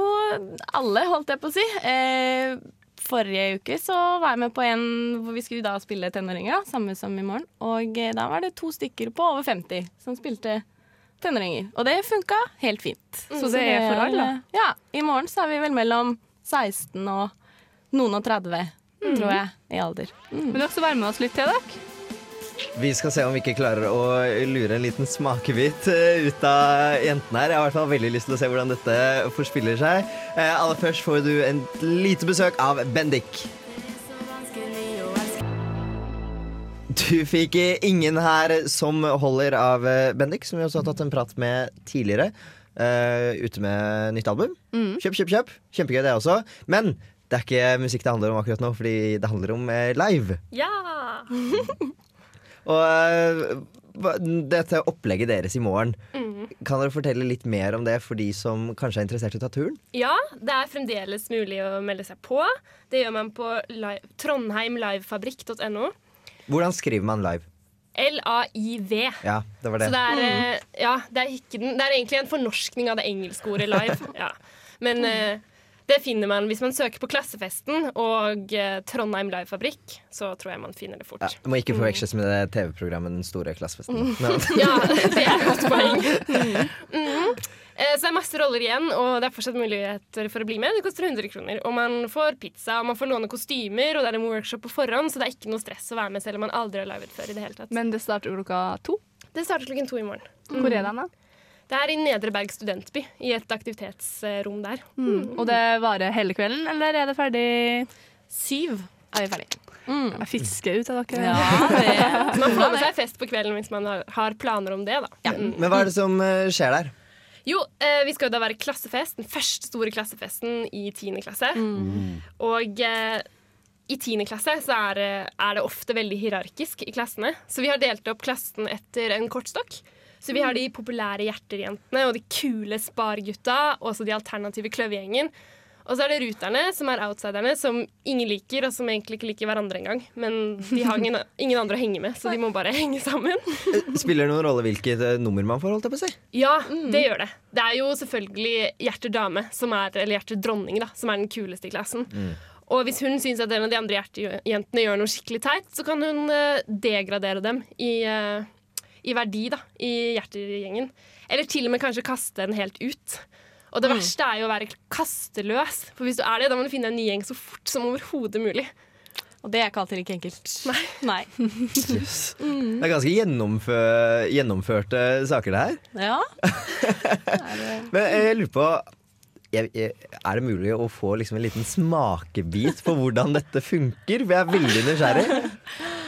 alle, holdt jeg på å si. Eh, forrige uke så var jeg med på en hvor vi skulle da spille tenåringer, samme som i morgen. Og eh, da var det to stykker på over 50 som spilte tenåringer. Og det funka helt fint. Så det er for alle? Ja. I morgen så er vi vel mellom 16 og noen og 30, tror jeg, i alder. Vil dere også være med oss litt til, dere? Vi skal se om vi ikke klarer å lure en liten smakebit eh, ut av jentene her. Jeg har i hvert fall veldig lyst til å se hvordan dette forspiller seg. Eh, aller først får du en lite besøk av Bendik. Du fikk ingen her som holder av eh, Bendik, som vi også har tatt en prat med tidligere. Uh, ute med nytt album. Kjøp, kjøp, kjøp. Kjempegøy, det også. Men det er ikke musikk det handler om akkurat nå, fordi det handler om live. Ja! Og øh, dette opplegget deres i morgen, kan dere fortelle litt mer om det for de som kanskje er interessert i å ta turen? ja, det er fremdeles mulig å melde seg på. Det gjør man på live, trondheimlivefabrikk.no. Hvordan skriver man live? L-A-I-V. Ja, det var det. Så det er, mm. ja, det, er ikke det er egentlig en fornorskning av det engelske ordet live. Ja. Men eh, det finner man hvis man søker på Klassefesten og eh, Trondheim Livefabrikk. Så tror jeg man finner det fort. Ja, det må ikke forveksles med det TV-programmet Den store klassefesten. Men, Ja, det er et godt poeng. Mm. Eh, Så det er masse roller igjen, og det er fortsatt muligheter for å bli med. Det koster 100 kroner. Og man får pizza, og man får låne kostymer, og det er en workshop på forhånd, så det er ikke noe stress å være med selv om man aldri har livet før i det hele tatt. Men det starter klokka to. Det starter klokken to i morgen. Hvor er den, da? Det er i Nedre Berg studentby, i et aktivitetsrom der. Mm. Og det varer hele kvelden, eller er det ferdig Syv er vi ferdig. Jeg fisker ut av dere. Ja, det man får med seg fest på kvelden hvis man har, har planer om det, da. Mm. men hva er det som eh, skjer der? Jo, eh, vi skal jo da være klassefest, den første store klassefesten i 10. klasse. Og eh, i 10. klasse så er, er det ofte veldig hierarkisk i klassene. Så vi har delt opp klassen etter en kortstokk. Så vi har de populære hjerterjentene og de kule spargutta, og også de alternative kløvegjengen. Og så er det ruterne, som er outsiderne, som ingen liker, og som egentlig ikke liker hverandre engang. Men de har ingen, ingen andre å henge med, så de må bare henge sammen. Eh, Spiller det noen rolle hvilket eh, nummer man får? holdt jeg på å si? Ja, det gjør det. Det er jo selvfølgelig Hjerter dame, som er, eller Hjerter dronning, da, som er den kuleste i klassen. Og hvis hun syns at en av de andre hjertejentene gjør noe skikkelig teit, så kan hun eh, degradere dem i, eh, i verdi da, i hjertegjengen. Eller til og med kanskje kaste den helt ut. Og det verste er jo å være kasteløs. For hvis du er det, da må du finne en ny gjeng så fort som overhodet mulig. Og det er ikke alltid like enkelt. Nei. Det er ganske gjennomfør, gjennomførte saker, det her. Ja. Men jeg lurer på jeg, jeg, Er det mulig å få liksom en liten smakebit på hvordan dette funker? For jeg er veldig nysgjerrig.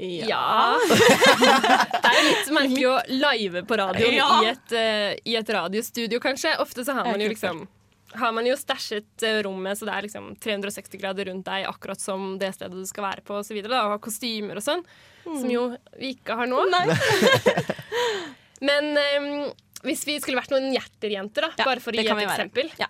Ja. det er litt merkelig å live på radioen Ja. i, et, uh, i et radiostudio, kanskje. Ofte så har man jo liksom har man jo stæsjet eh, rommet så det er liksom 360 grader rundt deg, akkurat som det stedet du skal være på, og så og har kostymer og sånn. Som jo vi ikke har nå. Men um, hvis vi skulle vært noen hjerterjenter, da, Ja, bare for å gi et eksempel, Ja,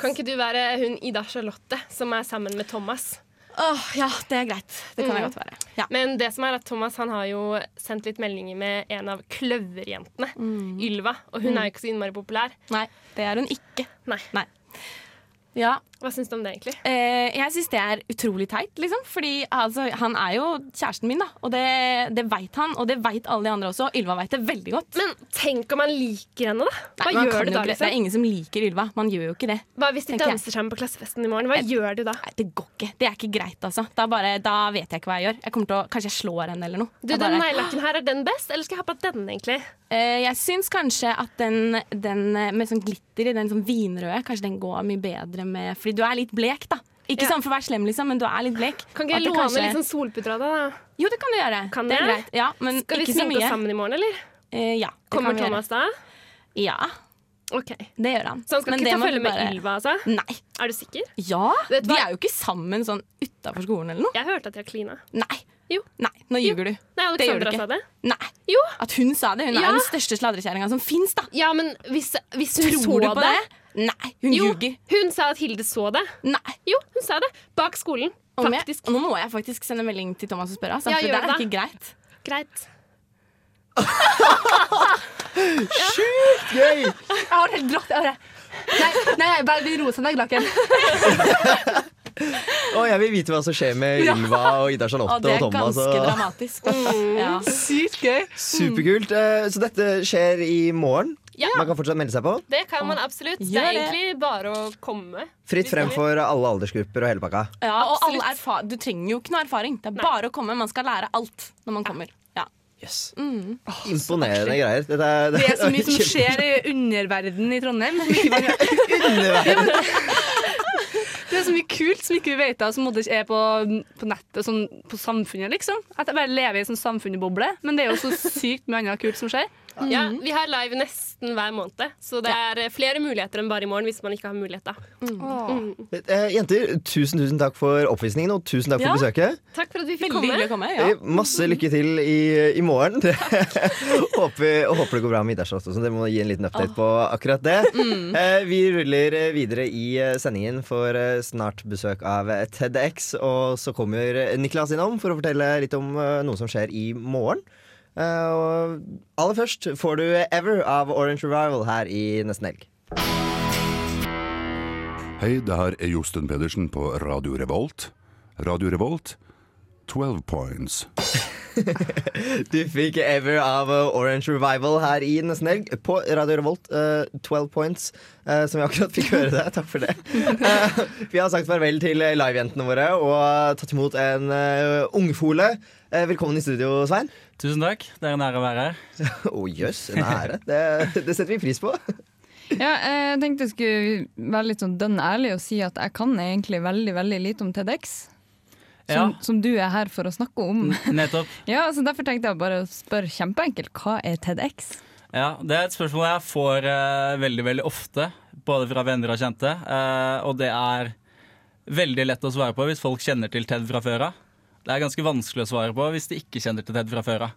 kan ikke du være hun Ida Charlotte som er sammen med Thomas? Åh, ja, det er greit. Det kan jeg Mm. godt være. Ja. Men det som er at Thomas han har jo sendt litt meldinger med en av kløverjentene, Ylva. Og hun er jo ikke så innmari populær. Nei, det er hun ikke. Nei. Nei. Ja, Hva syns du om det, egentlig? Eh, jeg syns det er utrolig teit, liksom. Fordi altså, han er jo kjæresten min, da. Og det, det veit han, og det veit alle de andre også. Ylva veit det veldig godt. Men tenk om han liker henne, da? Hva Nei, gjør du da? det. liksom? Det er ingen som liker Ylva. Man gjør jo ikke det. Hva hvis de danser sammen på klassefesten i morgen? Hva gjør du da? Nei, det går ikke. Det er ikke greit, altså. Da, bare, da vet jeg ikke hva jeg gjør. Jeg kommer til å, Kanskje jeg slår henne eller noe. Du, Jeg Den neglelakken her, er den best, eller skal jeg ha på den, egentlig? Eh, jeg syns kanskje at den, den med sånn glitter i, den sånn vinrøde, kanskje den går mye bedre med Fordi du er litt blek, da. Ikke Ja. sånn for å være slem, liksom, men du er litt blek. Kan ikke jeg låne kanskje- litt sånn solputer av deg, da? Jo, det kan du gjøre. Kan det er greit. Ja, men Skal vi sminke oss sammen i morgen, eller? Eh, ja, Kommer. Thomas da? Ja, Okay. det gjør han. Så han skal Men ikke ta følge med bare- Ylva, altså? Nei. Er du sikker? Ja, du De er jo ikke sammen sånn utafor skolen eller noe. Jeg hørte at de har klina. Nei. Jo. Nei, nå ljuger du. Nei, Alexandra sa det. Nei. Jo. At hun sa det. Hun Ja. er den største sladrekjerringa som fins, da. Ja, men hvis, hvis hun Tror så du på det, det? Nei, hun Jo, ljuger. hun sa at Hilde så det. Nei. Jo, hun sa det. Bak skolen. Jeg, Faktisk. nå må jeg faktisk sende melding til Thomas og spørre. Altså, Ja, for det gjør der er det. ikke greit. Greit. Gøy! Jeg har helt grått. i øret. Nei, nei, jeg bare blir rosa Glaken. Og jeg vil vite hva som skjer med Ylva og Ida Og Thomas. det er ganske Og... dramatisk. Ja. Sykt gøy. Superkult. Eh, Så dette skjer i morgen. Ja. Man kan fortsatt melde seg på. Det kan man absolutt. Det er egentlig bare å komme. Fritt frem for alle aldersgrupper og hele pakka. Ja, og alle du trenger jo ikke noe erfaring. Det er Nei. bare å komme. Man skal lære alt når man kommer. Ja. Yes. Mm. Imponerende greier. Dette er, Det er så mye som skjer i underverdenen i Trondheim. Underverden. Det er så mye kult som ikke vi vet av, som ikke er på, på nettet, sånn, på samfunnet, liksom. At jeg bare lever i en sånn samfunnsboble. Men det er jo så sykt mye annet kult som skjer. Ja, vi har live nesten hver måned, så det er eh, flere muligheter enn bare i morgen hvis man ikke har mulighet da. Mm. Eh, jenter, tusen tusen takk for oppvisningen, og tusen takk for Ja. besøket. Takk for at vi fikk Veldig komme. komme. Ja. Eh, Masse lykke til i, i morgen. Håper, håper det går bra med også. Dere må gi en liten update på akkurat det. Eh, vi ruller eh, videre i eh, sendingen for eh, snart besøk av eh, TEDx. Og så kommer eh, Niklas innom for å fortelle litt om eh, noe som skjer i morgen. Eh, og aller først får du Ever av Orange Revival her i nesten helg. Hei, det her er Josten Pedersen på Radio Revolt. Radio Revolt, 12 points. Du fikk Ever av uh, Orange Revival her i nesten helg på Radio Revolt. uh, 12 points, uh, som vi akkurat fikk høre det. Takk for det. Uh, vi har sagt farvel til livejentene våre og tatt imot en ungfole. Velkommen i studio, Svein. Tusen takk. Det er en ære å være her. Å jøss, en ære. Det, det setter vi pris på. Ja, jeg tenkte jeg skulle være litt sånn dønn ærlig og si at jeg kan egentlig veldig veldig lite om TEDx. Som, Ja. som du er her for å snakke om. Nettopp. Ja, så Derfor tenkte jeg bare å spørre kjempeenkelt hva er TEDx? Ja, Det er et spørsmål jeg får uh, veldig veldig ofte, både fra venner og kjente. Uh, og det er veldig lett å svare på hvis folk kjenner til TED fra før av. Det er ganske vanskelig å svare på hvis de ikke kjenner til TED fra før av.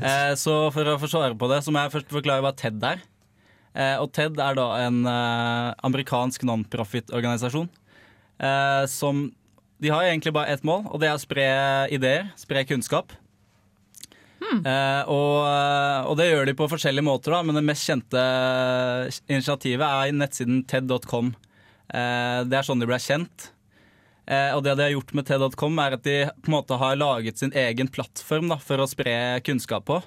Eh, så for å få svare på det, så må jeg først forklare hva TED er. Eh, og TED er da en eh, amerikansk non-profit-organisasjon eh, som De har egentlig bare ett mål, og det er å spre ideer, spre kunnskap. Eh, og, og det gjør de på forskjellige måter, da, men det mest kjente initiativet er i nettsiden ted.com. Eh, det er sånn de ble kjent. Eh, og det de har gjort med ted.com, er at de på en måte har laget sin egen plattform da, for å spre kunnskap på.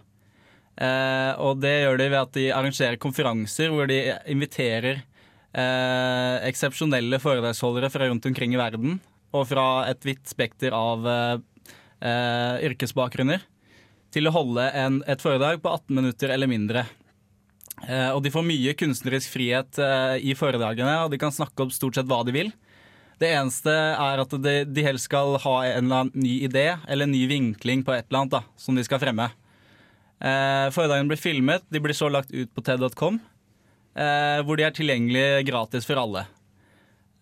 Eh, og det gjør de ved at de arrangerer konferanser hvor de inviterer eh, eksepsjonelle foredragsholdere fra rundt omkring i verden, og fra et vidt spekter av eh, eh, yrkesbakgrunner til å holde en, et foredrag på 18 minutter eller mindre. Eh, og de får mye kunstnerisk frihet i foredragene, og de kan snakke om stort sett hva de vil. Det eneste er at de, de helst skal ha en eller annen ny idé eller en ny vinkling på et eller annet da, som de skal fremme. Eh, foredragene blir filmet, de blir så lagt ut på ted.com, eh, hvor de er tilgjengelige gratis for alle.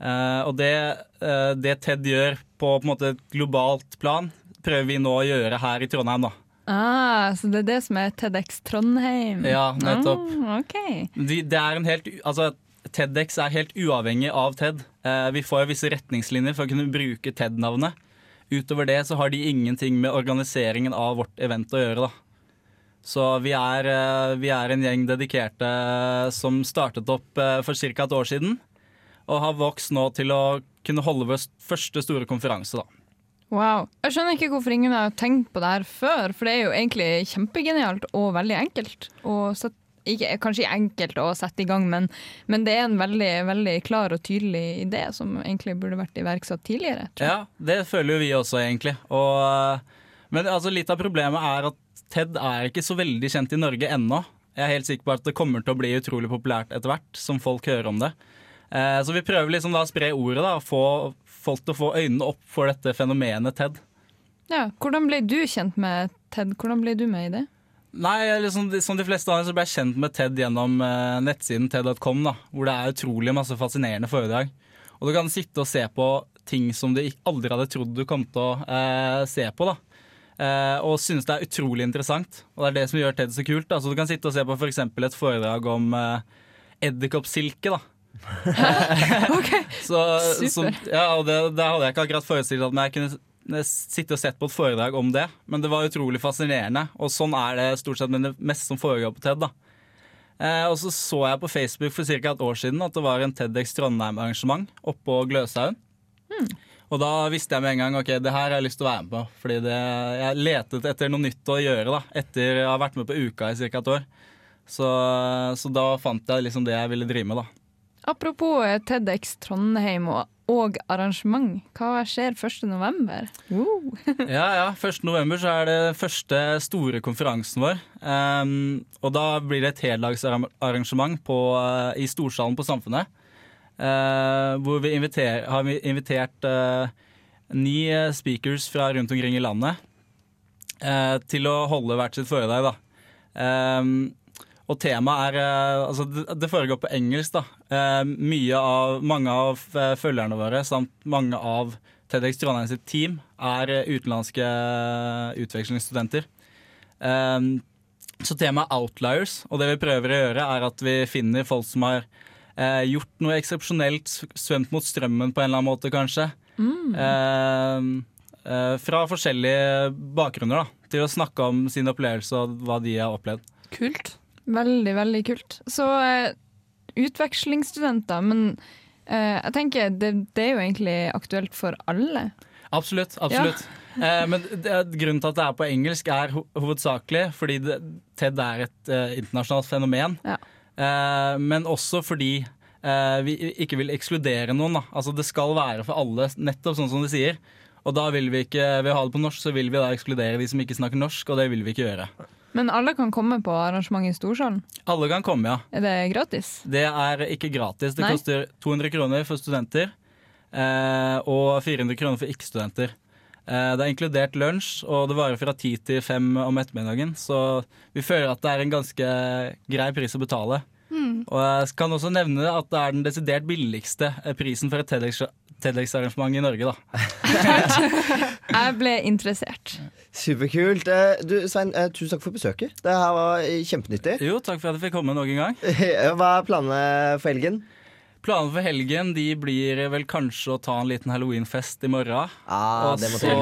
Eh, og det, eh, det TED gjør på, på måte et globalt plan, prøver vi nå å gjøre her i Trondheim. da. Ah, så det er det som er TEDx Trondheim? Ja, nettopp. Ah, ok. De, det er en helt, altså, TEDx er helt uavhengig av TED. Eh, vi får jo visse retningslinjer for å kunne bruke TED-navnet. Utover det så har de ingenting med organiseringen av vårt event å gjøre. da. Så vi er, eh, vi er en gjeng dedikerte som startet opp eh, for ca. et år siden. Og har vokst nå til å kunne holde vår første store konferanse. da. Wow. Jeg skjønner ikke hvorfor ingen har tenkt på det her før, for det er jo egentlig kjempegenialt og veldig enkelt. å sett, ikke, kanskje enkelt å sette i gang, men, men det er en veldig, veldig klar og tydelig idé som egentlig burde vært iverksatt tidligere. Ja, det føler jo vi også, egentlig. Og, men altså, litt av problemet er at TED er ikke så veldig kjent i Norge ennå. Jeg er helt sikker på at det kommer til å bli utrolig populært etter hvert, som folk hører om det. Eh, så vi prøver liksom da å spre ordet da, og få folk til å få øynene opp for dette fenomenet TED. Ja. Hvordan ble du kjent med TED? Hvordan ble du med i det? Nei, liksom, Som de fleste andre så ble jeg kjent med TED gjennom eh, nettsiden ted.com, da, hvor det er utrolig masse fascinerende foredrag. Og du kan sitte og se på ting som du aldri hadde trodd du kom til å eh, se på. da. Eh, og synes det er utrolig interessant. Og det er det som gjør TED så kult. Da. Så du kan sitte og se på f.eks. et foredrag om eh, edderkoppsilke. da. så, Super. som, ja, og det, det hadde jeg ikke akkurat forestilt at jeg kunne sitte og sett på et foredrag om det. Men det var utrolig fascinerende, og sånn er det stort sett med det meste som foregår på TED. da. Eh, og så så jeg på Facebook for ca. et år siden at det var en TEDx Trondheim-arrangement oppå Gløshaugen. Og da visste jeg med en gang ok, det her har jeg lyst til å være med på. Fordi det, jeg letet etter noe nytt å gjøre da, etter jeg har vært med på Uka i ca. et år. Så, så da fant jeg liksom det jeg ville drive med. da. Apropos eh, TEDx Trondheim og, og arrangement, hva skjer 1. november? Ja, ja. 1. november så er det første store konferansen vår. Um, og da blir det et heldagsarrangement på, uh, i Storsalen på Samfunnet. Uh, hvor vi inviter, har vi invitert uh, ni uh, speakers fra rundt omkring i landet uh, til å holde hvert sitt foredrag. Da. Um, Og temaet er eh, Altså, det, foregår på engelsk, da. Eh, av Mange av eh, følgerne våre samt mange av TEDx Trondheim sitt team er utenlandske utvekslingsstudenter. Så temaet er outliers, og det vi prøver å gjøre, er at vi finner folk som har gjort noe eksepsjonelt, svømt mot strømmen på en eller annen måte, kanskje. Mm. Fra forskjellige bakgrunner, da. Til å snakke om sin opplevelse og hva de har opplevd. Kult. Veldig, veldig kult. Så uh, utvekslingsstudenter, men uh, jeg tenker det, det er jo egentlig aktuelt for alle. Absolutt. absolutt. Eh, men det, grunnen til at det er på engelsk, er ho hovedsakelig fordi det, TED er et internasjonalt fenomen. Eh, men også fordi vi ikke vil ekskludere noen. Da. Altså, det skal være for alle, nettopp sånn som de sier. Og da vil vi ikke, ved å ha det på norsk, så vil vi da ekskludere de som ikke snakker norsk, og det vil vi ikke gjøre. Men alle kan komme på arrangementet i Storsalen. Alle kan komme, ja. Er det gratis? Det er ikke gratis. Det Nei. koster 200 kroner for studenter eh, og 400 kroner for ikke-studenter. Eh, det er inkludert lunsj, og det varer fra 10 til 5 om ettermiddagen. Så vi føler at det er en ganske grei pris å betale. Mm. Og jeg kan også nevne at det er den desidert billigste eh, prisen for et TEDx- TEDx-arrangement i Norge. da. Jeg ble interessert. Superkult. Eh, Du, Svein, eh, tusen takk for besøket. Det her var eh, kjempenyttig. Jo, takk for at jeg fikk komme nok en gang. Hva er planene for helgen? Planene for helgen de blir vel kanskje å ta en liten halloweenfest i morgen. Ah, og så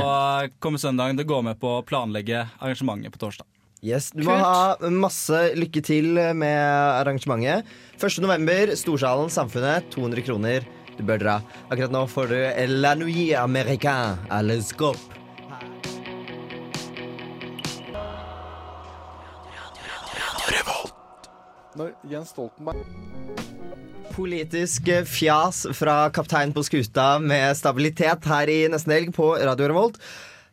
kommer søndagen til å gå med på å planlegge arrangementet på torsdag. Yes, Du må ha masse lykke til med arrangementet. 1. november, Storsalen, Samfunnet, 200 kroner. Du bør dra. Akkurat nå får du La Nuit Américain, à Gopp. Når Jens Stoltenberg Politisk fjas fra kaptein på skuta med stabilitet her i nesten helg på Radio Revolt.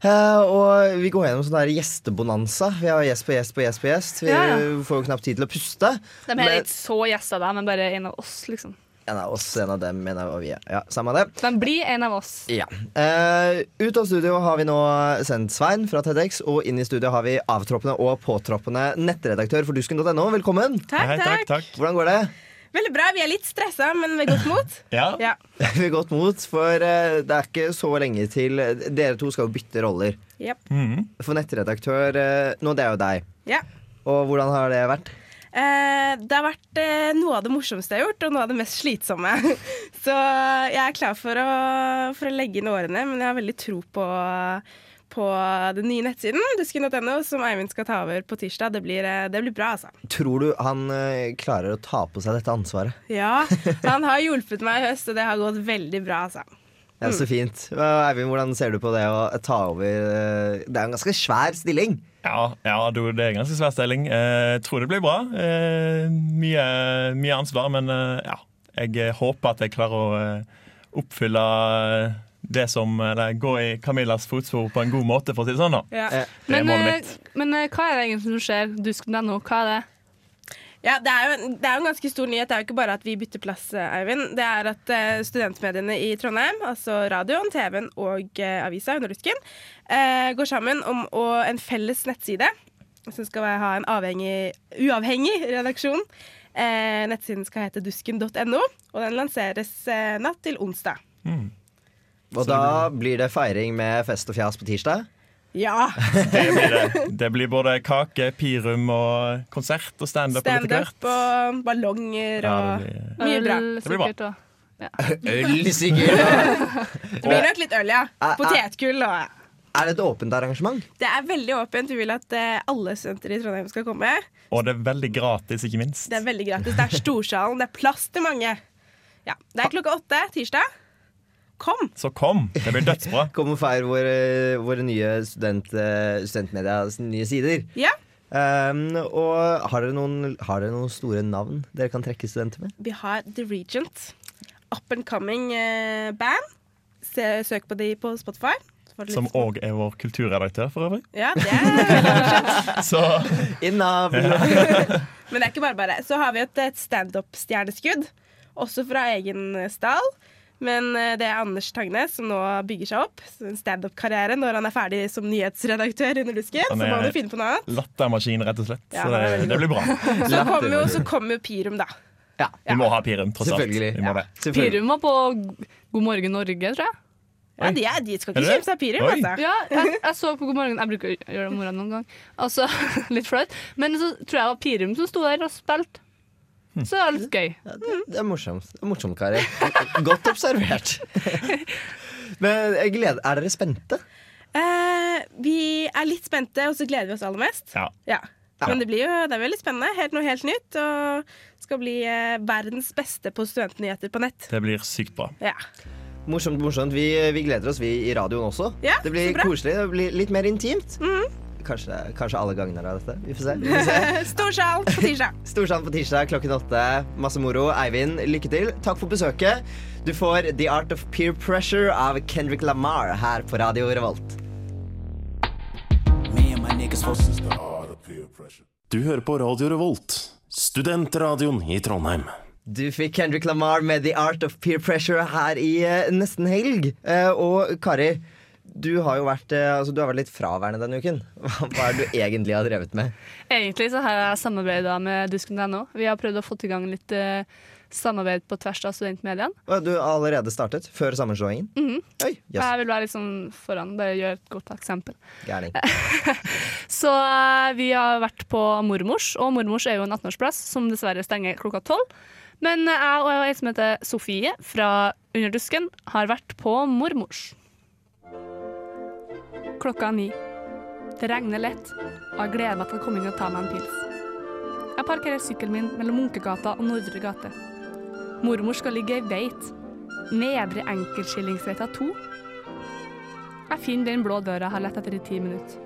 Uh, og vi går gjennom sånn der gjestebonanza. Vi har gjest på gjest på gjest på gjest. Vi Ja, ja. får jo knapt tid til å puste. De er Men- ikke så gjester, da, men bare en av oss, liksom. En av oss, en av dem, en av vi. Ja, samme det. Men blir en av oss. Ja. Eh, ut av studio har vi nå sendt Svein fra TEDx, og inn i studio har vi avtroppende og påtroppende nettredaktør for dusken.no. Velkommen. Takk, Hei, takk, takk. Hvordan går det? Veldig bra. Vi er litt stressa, men med godt mot. Ja. Ja. Ved godt mot, for eh, det er ikke så lenge til Dere to skal jo bytte roller. Jep. For nettredaktør eh, nå, det er jo deg. Ja. Og hvordan har det vært? Eh, det har vært eh, noe av det morsomste jeg har gjort, og noe av det mest slitsomme. Så jeg er klar for å, for å legge inn årene, men jeg har veldig tro på, på den nye nettsiden, dusken.no, som Eivind skal ta over på tirsdag. Det blir, eh, det blir bra, altså. Tror du han klarer å ta på seg dette ansvaret? Ja, han har hjulpet meg i høst, og det har gått veldig bra, altså. Ja, Så fint. Eivind, hvordan ser du på det å ta over eh, Det er en ganske svær stilling. Ja, ja du, det er en ganske svær stilling. Eh, Jeg tror det blir bra. Eh, mye, mye ansvar, men ja. Jeg håper at jeg klarer å oppfylle det som Eller gå i Camillas fotspor på en god måte, for å si det sånn. da. Ja. Det er Men, målet mitt. men hva er det egentlig som skjer? Dusken.no, hva er det? Ja, det er, jo, det er jo en ganske stor nyhet. Det er jo ikke bare at vi bytter plass, eh, Eivind. Det er at uh, studentmediene i Trondheim, altså radioen, TV-en og uh, avisa under Dusken, eh, går sammen om å, en felles nettside som skal være- ha en avhengig, uavhengig redaksjon. Eh, nettsiden skal hete dusken.no, og den lanseres eh, natt til onsdag. Og da blir det feiring med fest og fjas på tirsdag. Ja! Det blir, det. det blir både kake, pirum og konsert og standup. hvert. Standup og ballonger og ja, blir- mye bra. Øl, Det blir bra. Ja. Øl, sikkert. Det blir nok litt øl, ja. Potetgull og Er det et åpent arrangement? Det er veldig åpent. Vi vil at eh, alle studenter i Trondheim skal komme. Og det er veldig gratis, ikke minst. Det er veldig gratis. Det er Storsalen. Det er plass til mange. Ja, Det er klokka åtte tirsdag. Kom! Så kom. Det blir dødsbra. Kom og feir våre, våre nye student, eh, studentmedias nye sider. Ja. Um, og har dere, noen, har dere noen store navn dere kan trekke studenter med? Vi har The Regent. Up and coming uh, band. Se, søk på de på Spotify. Så Som òg er vår kulturredaktør, for øvrig. Ja, det er veldig I Så Men det er ikke bare bare. Så har vi et, et standup-stjerneskudd, også fra egen stall. Men eh, det er Anders Tangnes som nå bygger seg opp. Så En standup-karriere når han er ferdig som nyhetsredaktør under Lusken. Så må han jo finne på noe annet. Lattermaskin, rett og slett. Ja, Så det, det blir bra. Så kommer jo, så kommer jo Pirum, da. Vi må ha Pirum, tross alt. Vi må det. Pirum var på God morgen Norge, tror jeg. Ja, de, er, de skal ikke kjøpe Pirum, Oi. altså. Ja, jeg, jeg så på God morgen Jeg bruker å gjøre det om morgenen noen gang. Altså, litt flaut. Men så tror jeg det var Pirum som sto der og spilte. Så det er litt gøy. Det er morsomt, det er morsomt Kari. Godt observert. Men jeg gleder, er dere spente? Eh, vi er litt spente, og så gleder vi oss aller mest. Ja. Ja. Men det blir jo det er veldig spennende. Helt noe helt nytt. Og skal bli eh, verdens beste på studentnyheter på nett. Det blir sykt bra. Ja. Morsomt, morsomt. Vi, vi gleder oss, vi i radioen også. Ja, det blir koselig, det blir litt mer intimt. Kanskje, kanskje alle gangene av dette. Vi får se. Vi får se. Storsal på tirsdag. Storsand på tirsdag klokken åtte. Masse moro. Eivind, lykke til. Takk for besøket. Du får The Art of Peer Pressure av Kendrick Lamar her på Radio Revolt. Du hører på Radio Revolt, studentradioen i Trondheim. Du fikk Kendrick Lamar med The Art of Peer Pressure her i eh, nesten helg. Eh, og Kari, du har jo vært, eh, altså, du har vært litt fraværende denne uken. Hva, hva er det du egentlig har drevet med? Egentlig så har jeg samarbeida med dusken.no. Vi har prøvd å få til gang litt uh, samarbeid på tvers av studentmediene. Du har allerede startet? Før sammenslåingen? Mhm. Oi, yes. Jeg vil være litt sånn foran, bare gjøre et godt eksempel. Gærning. Så uh, vi har vært på Mormors, og Mormors er jo en 18-årsplass som dessverre stenger klokka tolv. Men jeg og ei som heter Sofie fra Under dusken har vært på Mormors. Klokka er ni. Det regner lett, og jeg gleder meg til å komme inn og ta meg en pils. Jeg parkerer sykkelen min mellom Munkegata og Nordre gate. Mormor skal ligge i Veit. Nedre Enkeltskillingsveita 2. Jeg finner den blå døra jeg har lett etter i ti minutter.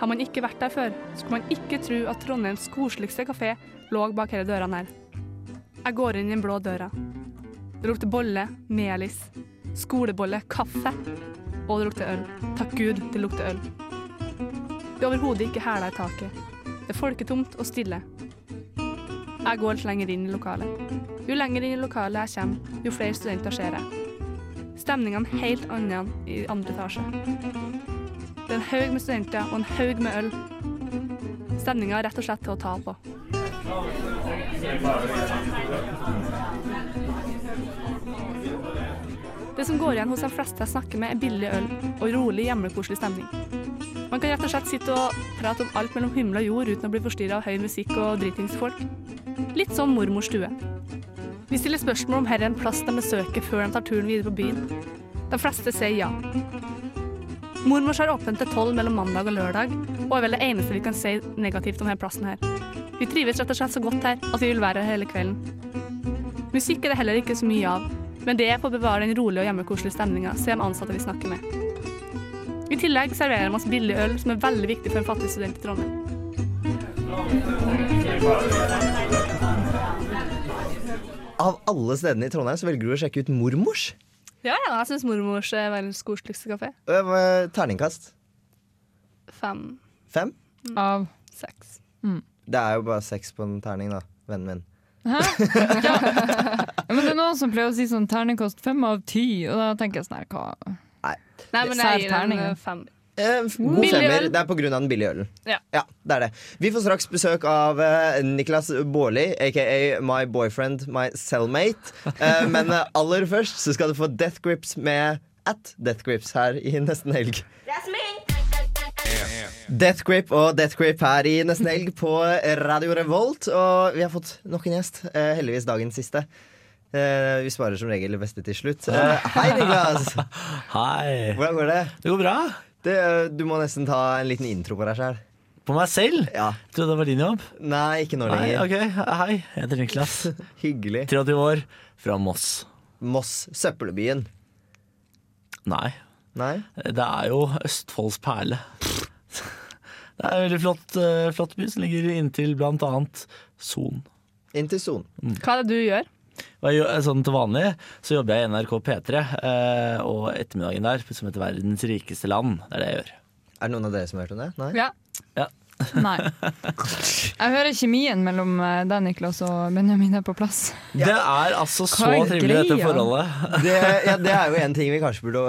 Har man ikke vært der før, skulle man ikke tro at Trondheims koseligste kafé lå bak disse dørene her. Jeg går inn den blå døra. Det lukter bolle, melis, skolebolle, kaffe. Og det lukter øl. Takk Gud, det lukter øl. Det er overhodet ikke hæler i taket. Det er folketomt og stille. Jeg går litt lenger inn i lokalet. Jo lenger inn i lokalet jeg kommer, jo flere studenter ser jeg. Stemningene helt annen i andre etasje. Det er en haug med studenter og en haug med øl. Stemninga er rett og slett til å ta på. Det som går igjen hos de fleste jeg snakker med, er billig øl og rolig, hjemmekoselig stemning. Man kan rett og slett sitte og prate om alt mellom himmel og jord uten å bli forstyrra av høy musikk og dritingsfolk. Litt som mormors stue. Vi stiller spørsmål om her er en plass de besøker før de tar turen videre på byen. De fleste sier ja. Mormors har åpent til tolv mellom mandag og lørdag, og er vel det eneste vi kan si negativt om denne plassen her. Vi trives rett og slett så godt her at vi vil være her hele kvelden. Musikk er det heller ikke så mye av, men det er for å bevare den rolige og hjemmekoselige stemninga, sier de ansatte vi snakker med. I tillegg serverer de oss billig øl, som er veldig viktig for en fattig student i Trondheim. Av alle stedene i Trondheim så velger du å sjekke ut Mormors. Ja, ja, jeg syns mormors er verdens koseligste kafé. Øh, Terningkast. Fem, Fem? Av seks. Det er jo bare seks på en terning, da, vennen min. Hæ? Ja. Men det er noen som pleier å si sånn terningkast fem av ti, og da tenker jeg sånn her, hva Nei, men jeg gir en terning, ja. eh, fem. Eh, God Billig femmer. øl. Det er på grunn av den billige ølen. Ja. det er det. Vi får straks besøk av eh, Niklas Baarli, aka My Boyfriend, My Cellmate. Eh, men eh, aller først så skal du få Death Grips med at Death Grips her i nesten helg. Death Grip og Death Grip her i nesten helg på Radio Revolt. Og vi har fått nok en gjest. eh, heldigvis dagens siste. Eh, vi sparer som regel det beste til slutt. Eh, hei, Niklas! Hei. Hvordan går det? Det går bra. Det, du må nesten ta en liten intro på deg sjøl. På meg selv? Ja. Trodde det var din jobb. Nei, ikke nå Nei, lenger. ok, Hei, jeg heter Niklas. Hyggelig. 23 år, fra Moss. Moss, søppelbyen. Nei. Nei? Det er jo Østfolds perle. Det er en veldig flott, eh, flott by som ligger inntil blant annet Son. Inntil Son. Hva er det du gjør? Gjør- sånn til vanlig så jobber jeg i NRK P3, eh, og ettermiddagen der som heter Verdens rikeste land. Det er det jeg gjør. Er det noen av dere som har hørt om det? Nei? Ja. Ja. Nei. Jeg hører kjemien mellom eh, deg, Niklas, og Benjamin er på plass. Det er altså så er trivelig, dette forholdet. Det, ja, det er jo en ting vi kanskje burde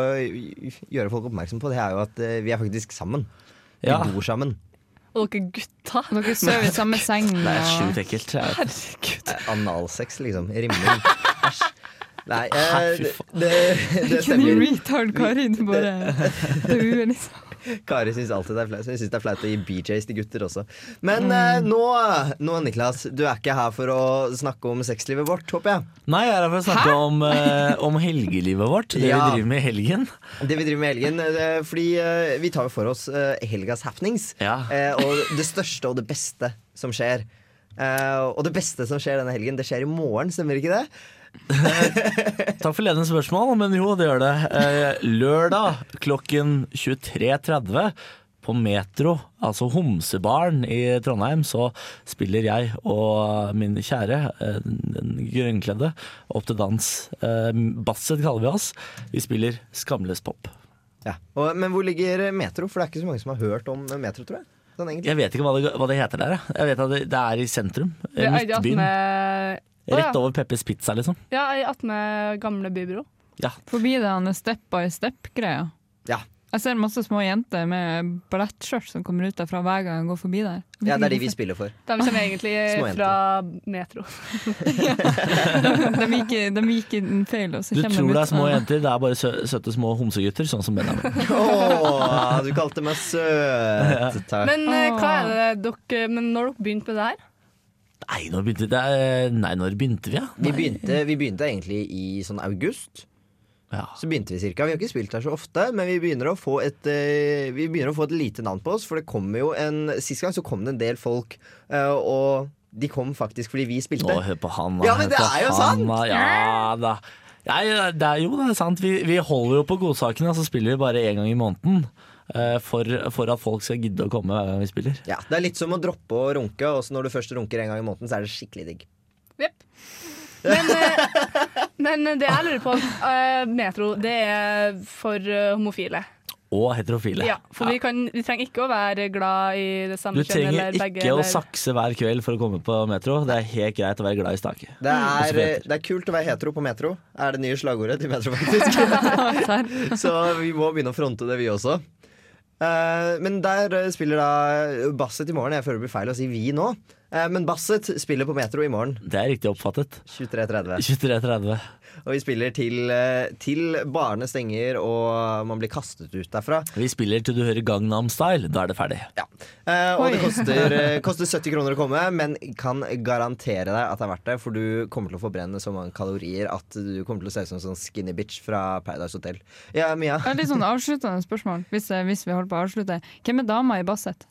gjøre folk oppmerksom på. Det er jo at vi er faktisk sammen. Vi Ja. bor sammen. Og dere gutta. Dere sover i samme seng. Det er sjukt ekkelt. Eh, Analsex, liksom. Rimelig. Æsj. Nei, eh, det, det, det Ikke stemmer. en retard Kari, du bare dauer, liksom. Kari syns alltid det er flaut. Hun syns det er flaut å gi BJs til gutter også. Men Mm. eh, nå, nå, Niklas, du er ikke her for å snakke om sexlivet vårt, håper jeg. Nei, jeg er her for å snakke om, eh, om helgelivet vårt. Det Ja. vi driver med i helgen. Det vi driver med i helgen. Det, Fordi eh, vi tar jo for oss eh, helgas happenings. Eh, og det største og det beste som skjer. Eh, og det beste som skjer denne helgen, det skjer i morgen, stemmer ikke det? Takk for ledende spørsmål, men jo, det gjør det. Eh, lørdag klokken 23.30 på Metro, altså Homsebaren i Trondheim, så spiller jeg og min kjære, eh, den grønnkledde, opp til dans. Eh, Basset kaller vi oss. Vi spiller Skamløs pop. Ja. Og, men hvor ligger Metro? For det er ikke så mange som har hørt om Metro, tror jeg. Sånn. Jeg vet ikke hva det, hva det heter der. jeg. Vet at det, det er i sentrum. Det er Midtbyen. Rett over Peppers Pizza, liksom. Ja, i attmed gamle bybro. Forbi den step by step-greia. Ja. Jeg ser masse små jenter med ballettskjørt som kommer ut derfra hver gang jeg går forbi der. Ja, det er de vi spiller for. De kommer egentlig fra Metro. de gikk, de gikk i den feil, og så Du tror det er små jenter, det er bare sø søte små homsegutter, sånn som Benjamin. Åh, du kalte meg søt. Takk. Men eh, hva er det dere Men når dere begynte med det her? Nei, når begynte, det er, nei, når begynte vi, ja? Vi begynte, vi begynte egentlig i sånn august. Så begynte vi cirka. Vi har ikke spilt her så ofte, men vi begynner å få et eh, Vi begynner å få et lite navn på oss, for det kommer jo en Sist gang så kom det en del folk, eh, og de kom faktisk fordi vi spilte. Å, hør på han, da. Ja, men det er jo sant! da. Ja da. Ja, ja, det er jo det er sant. Vi, vi holder jo på godsakene, og så spiller vi bare én gang i måneden. Eh, For, for at folk skal gidde å komme hver gang vi spiller. Ja, Det er litt som å droppe å runke, og når du først runker en gang i måneden, så er det skikkelig digg. Men, eh, men det jeg lurer på eh, Metro, det er for eh, homofile. Og heterofile. Ja, for Vi, kan, vi trenger ikke å være glad i det samme Du kjønn trenger eller begge. ikke å sakse hver kveld for å komme på metro. Det er helt greit å være glad i stake. Det er, det er kult å være hetero på Metro. Er det nye slagordet til Metro, faktisk. så vi må begynne å fronte det, vi også. Eh, men der eh, spiller da Basset i morgen. Jeg føler det blir feil å si vi nå. Uh, men Basset spiller på Metro i morgen. Det er riktig oppfattet. 23.30. 23.30. Og vi spiller til, eh, til barene stenger og man blir kastet ut derfra. Vi spiller til du hører Gangnam Style. Da er det ferdig. Eh, og det koster, eh, koster 70 kroner å komme, men kan garantere deg at det er verdt det. For du kommer til å forbrenne så mange kalorier at du kommer til å se ut som en sånn skinny bitch fra Paradise Hotel. Ja, Mia? Litt sånn avsluttende spørsmål, hvis, hvis vi holder på å avslutte. Hvem er dama i Basset?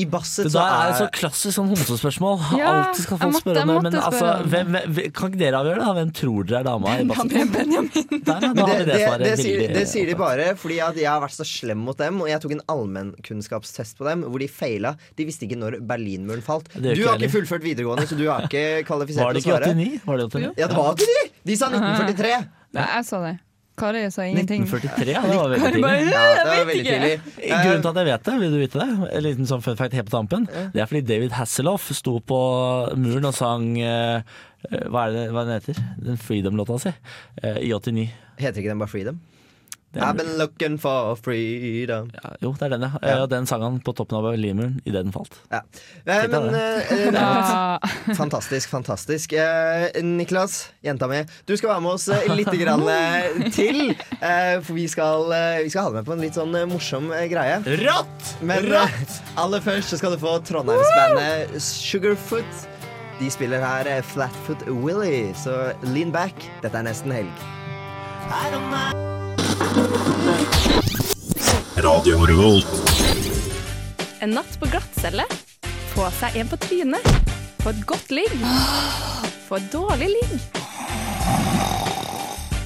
I Basset så er Det er så klassisk sånn homsespørsmål. Ja, Alltid skal folk spørre om det. Men altså, hvem, hvem, kan ikke dere avgjøre det? Hvem tror dere er dama i Basset? Benjamin. Der, ja, det, det, det det, sier, det sier de bare fordi at jeg har vært så slem mot dem. Og jeg tok en allmennkunnskapstest på dem hvor de feila. De visste ikke når Berlinmuren falt. Du har ikke fullført videregående, så du har ikke kvalifisert Var det til å svare. Var det 89? Ja, det var 89! De sa 1943. Nei, jeg sa det. Kari sa ingenting. 1943, ja, det var veldig bare, tidlig. Ja, det var veldig tidlig. Grunnen til at jeg vet det, vil du vite det? En liten sånn fun fact helt på tampen. Det er fordi David Hasselhoff sto på muren og sang eh, eh, Hva er det hva den heter? Den Freedom-låta si. eh, I 89. Heter ikke den bare Freedom? I've been looking for freedom. Ja, jo, det er den, ja. ja. Den sang han på toppen av Berlinmuren idet den falt. Ja. Eh, men det. eh, eh, Ja. Fantastisk, fantastisk. Eh, Niklas, jenta mi, du skal være med oss eh, litt grann, eh, til. Eh, for vi skal, vi skal ha deg med på en litt sånn morsom greie. Rått! Men eh, aller først så skal du få Trondheimsbandet Sugarfoot. De spiller her Flatfoot Willy, så lean back. Dette er nesten helg. Radio Revolt. En natt på glattcelle. Få seg en på trynet. Få et godt ligg. Få et dårlig ligg.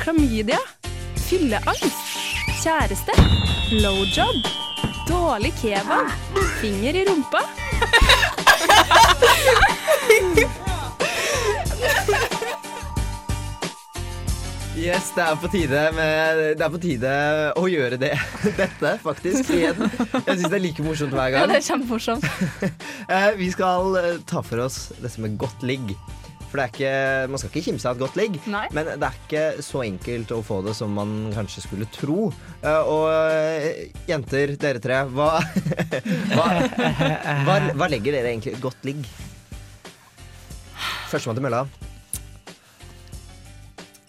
Klamydia. Fylleangst. Kjæreste. Blowjob. Dårlig kebab. Finger i rumpa. Yes, det er på tide, med, det er på tide å gjøre det. Dette, faktisk. Igjen. Jeg syns det er like morsomt hver gang. Ja, det er kjempemorsomt. Eh, Vi skal eh, ta for oss dette med godt ligg. For det er ikke, Man skal ikke kimse av et godt ligg, Nei. men det er ikke så enkelt å få det som man kanskje skulle tro. Eh, Og jenter, dere tre, hva, hva, hva, hva legger dere egentlig i godt ligg? Førstemann til mølla.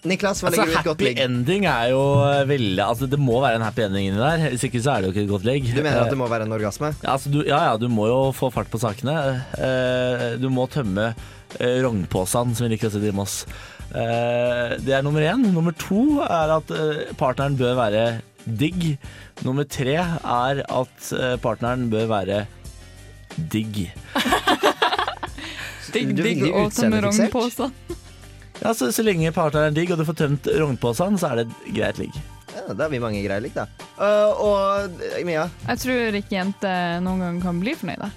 Niklas, hva Altså, legger du i et godt happy ending er jo veldig Altså Det må være en happy ending inni der. Hvis ikke så er det jo ikke et godt ligg. Du mener at det må være en orgasme? Ja, altså, du, ja, ja, du må jo få fart på sakene. Eh, du må tømme eh, rognposen, som vi liker å si i Moss. Eh, det er nummer én. Nummer to er at eh, partneren bør være digg. Nummer tre er at eh, partneren bør være digg. Digg, digg og tømme utseendefiksert. Ja, så, så lenge partneren er digg og du får tømt rognposen, så er det et greit ligg. Ja, da er vi mange greier likt, da. Uh, og Mia, Jeg tror ikke jenter noen gang kan bli fornøyde.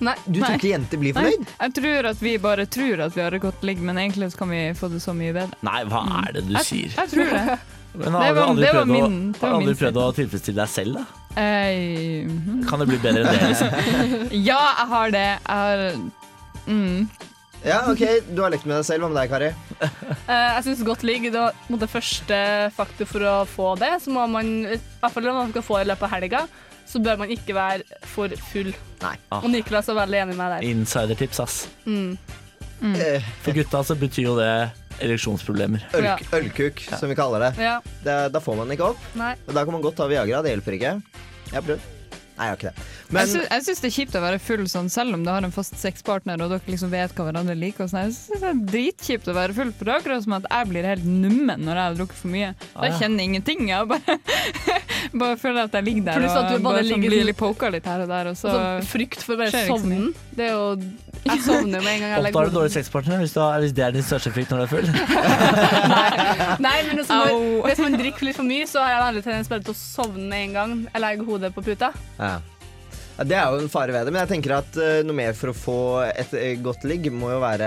Nei. du tror ikke jenter blir fornøyd? Nei, jeg tror at vi bare tror at vi har et godt ligg, men egentlig så kan vi få det så mye bedre. Nei, hva er det du Jeg, sier? jeg tror det. Men Det har du aldri det prøvd, min- å, har aldri prøvd å tilfredsstille deg selv, da? Eh, mhm. Kan det bli bedre enn det? liksom? ja, jeg har det. Jeg har mm. Ja, OK, du har lekt med deg selv. Hva med deg, Kari? Eh, jeg syns godt ligg det var første faktor for å få det. Så må man, i hvert fall når man skal få det i løpet av helga, så bør man ikke være for full. Nei. Ah. Og Niklas er veldig enig med meg der. Insidertips, ass. Mm. Eh, For gutta så betyr jo det ereksjonsproblemer. Øl, Ja. Ølkuk, som vi kaller det. Ja. det. Da får man ikke opp. Nei. Da kan man godt ta Viagra. Det hjelper ikke. Jeg har prøvd. Nei, jeg har ikke det. Jeg Men sy- Jeg syns det er kjipt å være full sånn, selv om du har en fast sexpartner og dere liksom vet hva hverandre liker. Og sånn. Jeg synes det er dritkjipt å være full, for det er akkurat som at jeg blir helt nummen når jeg har drukket for mye. Ah, Jeg ja. kjenner ingenting. Jeg bare, bare føler at jeg ligger der Pluss at du og bare bare sånn ligger blir sånn- litt poka litt her og der. Og så, Og så frykt for bare så mye. sovnen. Det er jo Jeg sovner med en gang jeg Ofte legger har du dårlig sexpartner hvis, hvis det er din største frykt når du er full. Nei, men altså, når, hvis man drikker litt for mye, så har jeg veldig tendens bare til å sovne med en gang jeg legger hodet på puta. ja. Ja, Det er jo en fare ved det, men jeg tenker at eh, noe mer for å få et eh, godt ligg må jo være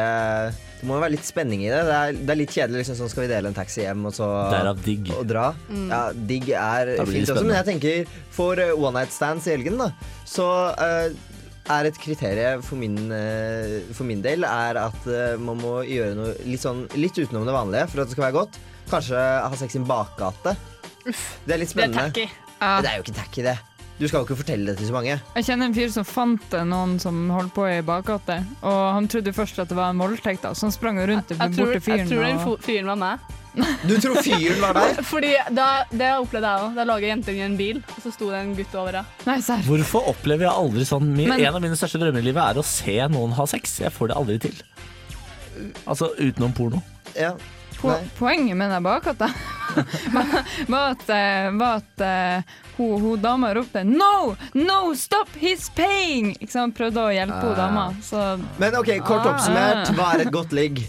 Det må jo være litt spenning i det. Det er, det er litt kjedelig. Liksom, sånn skal vi dele en taxi hjem og så Derav digg. og dra. Mm. Ja, digg er fint også, men jeg tenker for eh, one night stands i helgen, da, så uh, er et kriterium for min, for min del er at man må gjøre noe litt, sånn, litt utenom det vanlige for at det skal være godt. Kanskje ha sex i en bakgate. Det er litt Det er spennende. tacky. Ja. Det er jo ikke tacky, det. Du skal jo ikke fortelle det til så mange. Jeg kjenner en fyr som fant noen som holdt på i bakgata. og han trodde først at det var en voldtekt, da, så han sprang rundt Jeg bort tror, til jeg tror den og- fyren var meg. Du tror fyren var der? Fordi da, Det opplevde jeg òg. Da lå ei jente i en bil, og så sto det en gutt over henne. Hvorfor opplever jeg aldri sånn Min, Men- En av mine største drømmer i livet er å se noen ha sex. Jeg får det aldri til. Altså utenom porno. Ja. Po poenget med den bakhatta var at, eh, var at eh, hun, hun dama ropte 'No! No! Stop! He's paying!' Ikke sant? Prøvde å hjelpe hun Ah. dama. Så Men OK, kort Ah. oppsummert, hva er et godt ligg?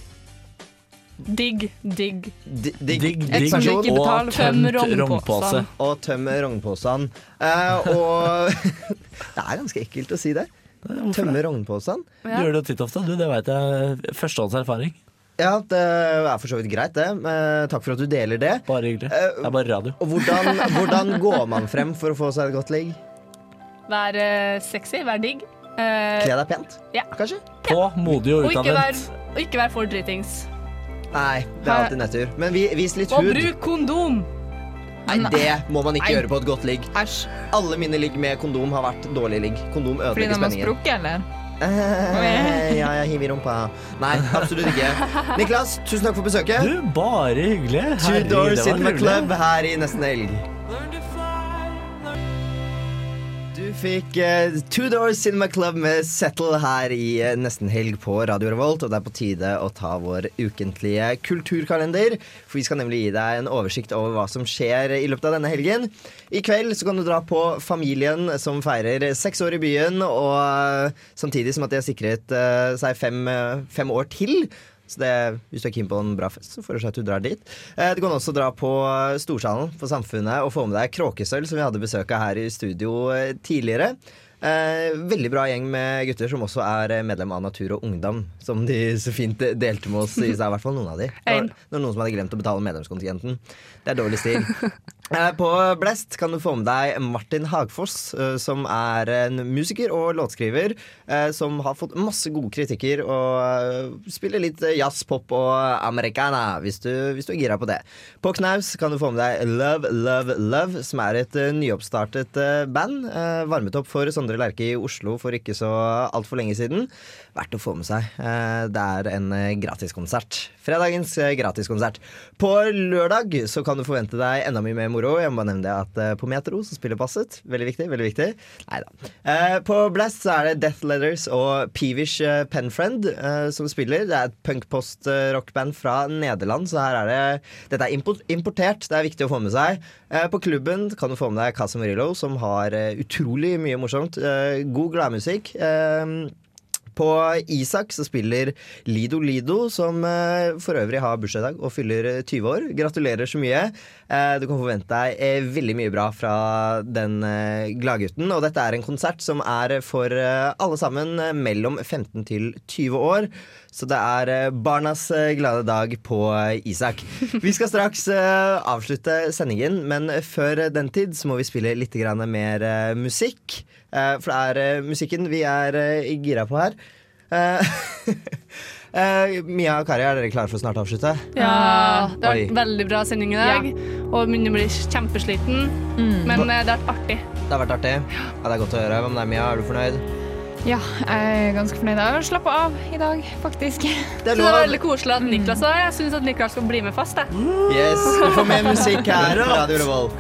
Digg, digg. Di- Digg, Digg, digg digg person og tømt rognpose. Og tømme rognposen. Eh, og Det er ganske ekkelt å si det. Tømme rognposen. Du gjør det titt ofte. Du, det veit jeg. Førstehånds erfaring. Ja, det er for så vidt greit, det. Eh, takk for at du deler det. Bare hyggelig. Eh, Det er bare radio. Og hvordan, hvordan går man frem for å få seg et godt ligg? Vær eh, sexy, vær digg. Eh, Kle deg pent, ja. kanskje? På, modig og Og utadvendt. og ikke vær for dritings. Nei, det er alltid nedtur. Men vi, vis litt Og hud. bruk kondom! Nei, det må man ikke Nei. gjøre på et godt ligg. Alle mine ligg med kondom har vært dårlige ligg. Kondom Fordi ødelegger de har sprukket, eller? Eh, ja, jeg hiver i rumpa. Nei, absolutt ikke. Niklas, tusen takk for besøket. Du, bare hyggelig. Two Herregud, Doors det var in my club her i Nesten Helg. Fikk uh, Two Doors Cinema club med Settle her i uh, Nesten Helg på Radio Revolt. Og det er på tide å ta vår ukentlige kulturkalender. For vi skal nemlig gi deg en oversikt over hva som skjer i løpet av denne helgen. I kveld så kan du dra på Familien som feirer seks år i byen. Og uh, samtidig som at de har sikret eh, seg fem, eh, fem år til. Så det, hvis du er keen på en bra fest, så foreslår jeg at du drar dit. Eh, Du kan også dra på Storsalen på Samfunnet og få med deg Kråkesølv, som vi hadde besøk av her i studio eh, tidligere. Eh, veldig bra gjeng med gutter som også er eh, medlem av Natur og Ungdom. Som de så fint delte med oss i i hvert fall noen av de. Det var, det var noen som hadde glemt å betale medlemskontingenten. Det er dårlig stil. Eh, På Blest kan du få med deg Martin Hagfoss, eh, som er en musiker og låtskriver eh, som har fått masse gode kritikker og spiller litt jazz, pop og americana, hvis du, hvis du er gira på det. På Knaus kan du få med deg Love, Love, Love, som er et nyoppstartet band. Varmet opp for Sondre Lerche i Oslo for ikke så altfor lenge siden. Verdt å få med seg. Eh, Det er en eh, gratiskonsert. Fredagens eh, gratiskonsert. På lørdag så kan du forvente deg enda mye mer moro. Jeg må bare nevne det at på Metro så spiller Basset. Veldig viktig. veldig viktig Neida. På Blast så er det Death Letters og Peevish Penfriend som spiller. Det er et punkpost-rockband fra Nederland, så her er det Dette er importert. Det er viktig å få med seg. På klubben kan du få med deg Casa Murillo, som har utrolig mye morsomt. God gladmusikk. Eh, på Isak så spiller Lido Lido, som eh, for øvrig har bursdag i dag og fyller eh, 20 år. Gratulerer så mye. Eh, du kan forvente deg eh, veldig mye bra fra den eh, gladgutten. Og dette er en konsert som er for eh, alle sammen eh, mellom 15 til 20 år. Så det er eh, barnas eh, glade dag på eh, Isak. Vi skal straks eh, avslutte sendingen, men før den tid så må vi spille litt mer eh, musikk. Eh, for det er eh, musikken vi er eh, gira på her. Eh, eh, Mia og Kari, er dere klare for å snart avslutte? Ja, det har vært vært veldig bra sending i dag. Og munnen blir kjempesliten. Men eh, det har vært artig. Det har vært artig. Ja, det er godt å høre. Hva med deg, Mia? Er du fornøyd? Ja, jeg er ganske fornøyd. Jeg har slappa av i dag, faktisk. Så det var veldig koselig at Niklas var her. Jeg syns at Niklas skal bli med fast. Jeg. Yes, Du får mer musikk her Radio Revolt.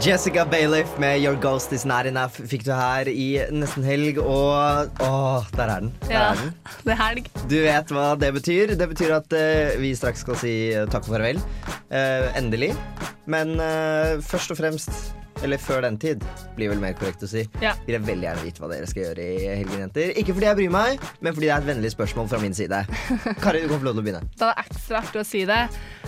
Jessica Bailiff med Your Ghost Is Not Enough fikk du her i nesten helg, og Åh, der er den. Der Ja, er den. det er helg. Du vet hva det betyr. Det betyr at uh, vi straks skal si takk og farvel. Uh, endelig. Men uh, først og fremst, eller før den tid, blir vel mer korrekt å si. Ja. Vil jeg veldig gjerne vite hva dere skal gjøre i helgen, jenter. Ikke fordi jeg bryr meg, men fordi det er et vennlig spørsmål fra min side. Kari, du kan få lov til å begynne. Da er det ekstra artig å si det.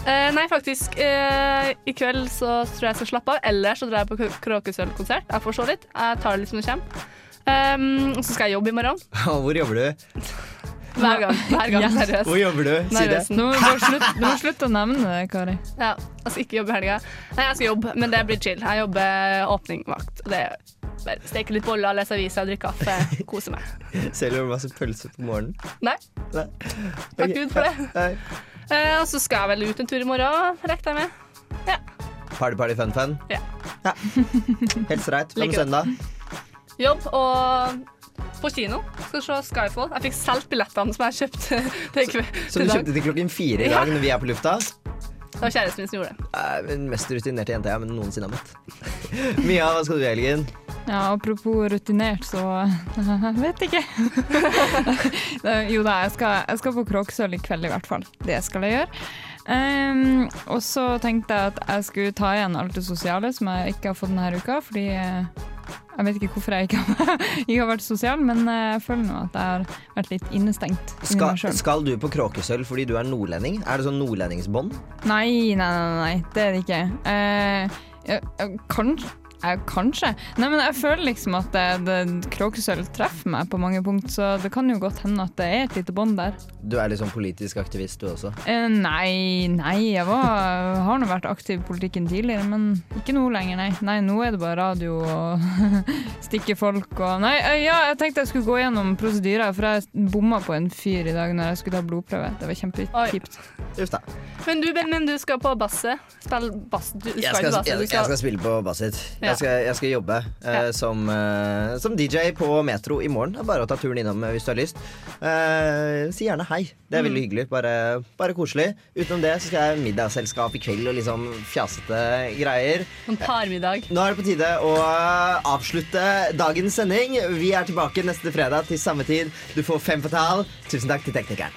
Uh, nei, faktisk. Uh, I kveld så tror jeg jeg skal slappe av. Ellers så drar jeg på Kråkesølv-konsert. Jeg får se litt. Jeg tar det litt som det kommer. Um, så skal jeg jobbe i morgen. Hvor jobber du? Hver gang. Hver gang seriøst. Hvor jobber du? Si det. Nervøs. Nå må du bare slutte, du må slutte å nevne det, Kari. Ja, skal ikke jobbe i helga. Nei, jeg skal jobbe, men det blir chill. Jeg jobber åpningvakt. Og Det er bare steke litt boller, lese aviser, drikke kaffe, kose meg. Selger du masse pølser på morgenen? Nei. Nei. Takk Gud for det. Nei. Eh, og så skal jeg vel ut en tur i morgen, regner jeg med. Party, party, fun, fun? Ja. Helt streit. Hva med søndag? Jobb og på kino. Skal se Skyfall. Jeg fikk solgt billettene som jeg kjøpte til, kve- Så du kjøpte til klokken fire i Ja. dag når vi er på lufta? Det var kjæresten min som gjorde det. Eh, Den mest rutinerte jenta jeg noensinne har møtt. Mia, hva skal du i helgen? Ja, apropos rutinert, så jeg vet ikke. jo da, jeg skal, jeg skal på Kråksølv i kveld i hvert fall. Det skal jeg gjøre. Ehm, og så tenkte jeg at jeg skulle ta igjen alt det sosiale som jeg ikke har fått denne uka, fordi eh, jeg vet ikke hvorfor jeg ikke har, ikke har vært sosial, men eh, jeg føler nå at jeg har vært litt innestengt Skal, skal du på Kråkesølv fordi du er nordlending? Er det sånn nordlendingsbånd? Nei, nei, nei, nei, det er det ikke. Uh, jeg, jeg, kanskje, jeg, kanskje. Nei, men jeg føler liksom at Kråkesølv treffer meg på mange punkt, så det kan jo godt hende at det er et lite bånd der. Du er sånn politisk aktivist, du også. Eh, nei, nei, jeg var, har nå vært aktiv i politikken tidligere, men ikke nå lenger, nei. Nei, nå er det bare radio og stikke folk og Nei, eh, ja, jeg tenkte jeg skulle gå gjennom prosedyrer, for jeg bomma på en fyr i dag når jeg skulle ta blodprøve. Det var kjempekjipt. Uff. Men du, Benjamin, du skal på basset. Spill bass. Du skal Jeg ikke skal, basse. jeg, jeg skal spille på basset. Ja. Jeg, skal, jeg skal jobbe eh, som, eh, som DJ på Metro i morgen. Det er bare å ta turen innom eh, hvis du har lyst. Eh, si gjerne hei. Det er Mm. veldig hyggelig. Bare, bare koselig. Utenom det så skal jeg middagsselskap i kveld og liksom fjasete greier. En parmiddag. Nå er det på tide å eh, avslutte dagens sending. Vi er tilbake neste fredag til samme tid. Du får fem fatal. Tusen takk til teknikeren.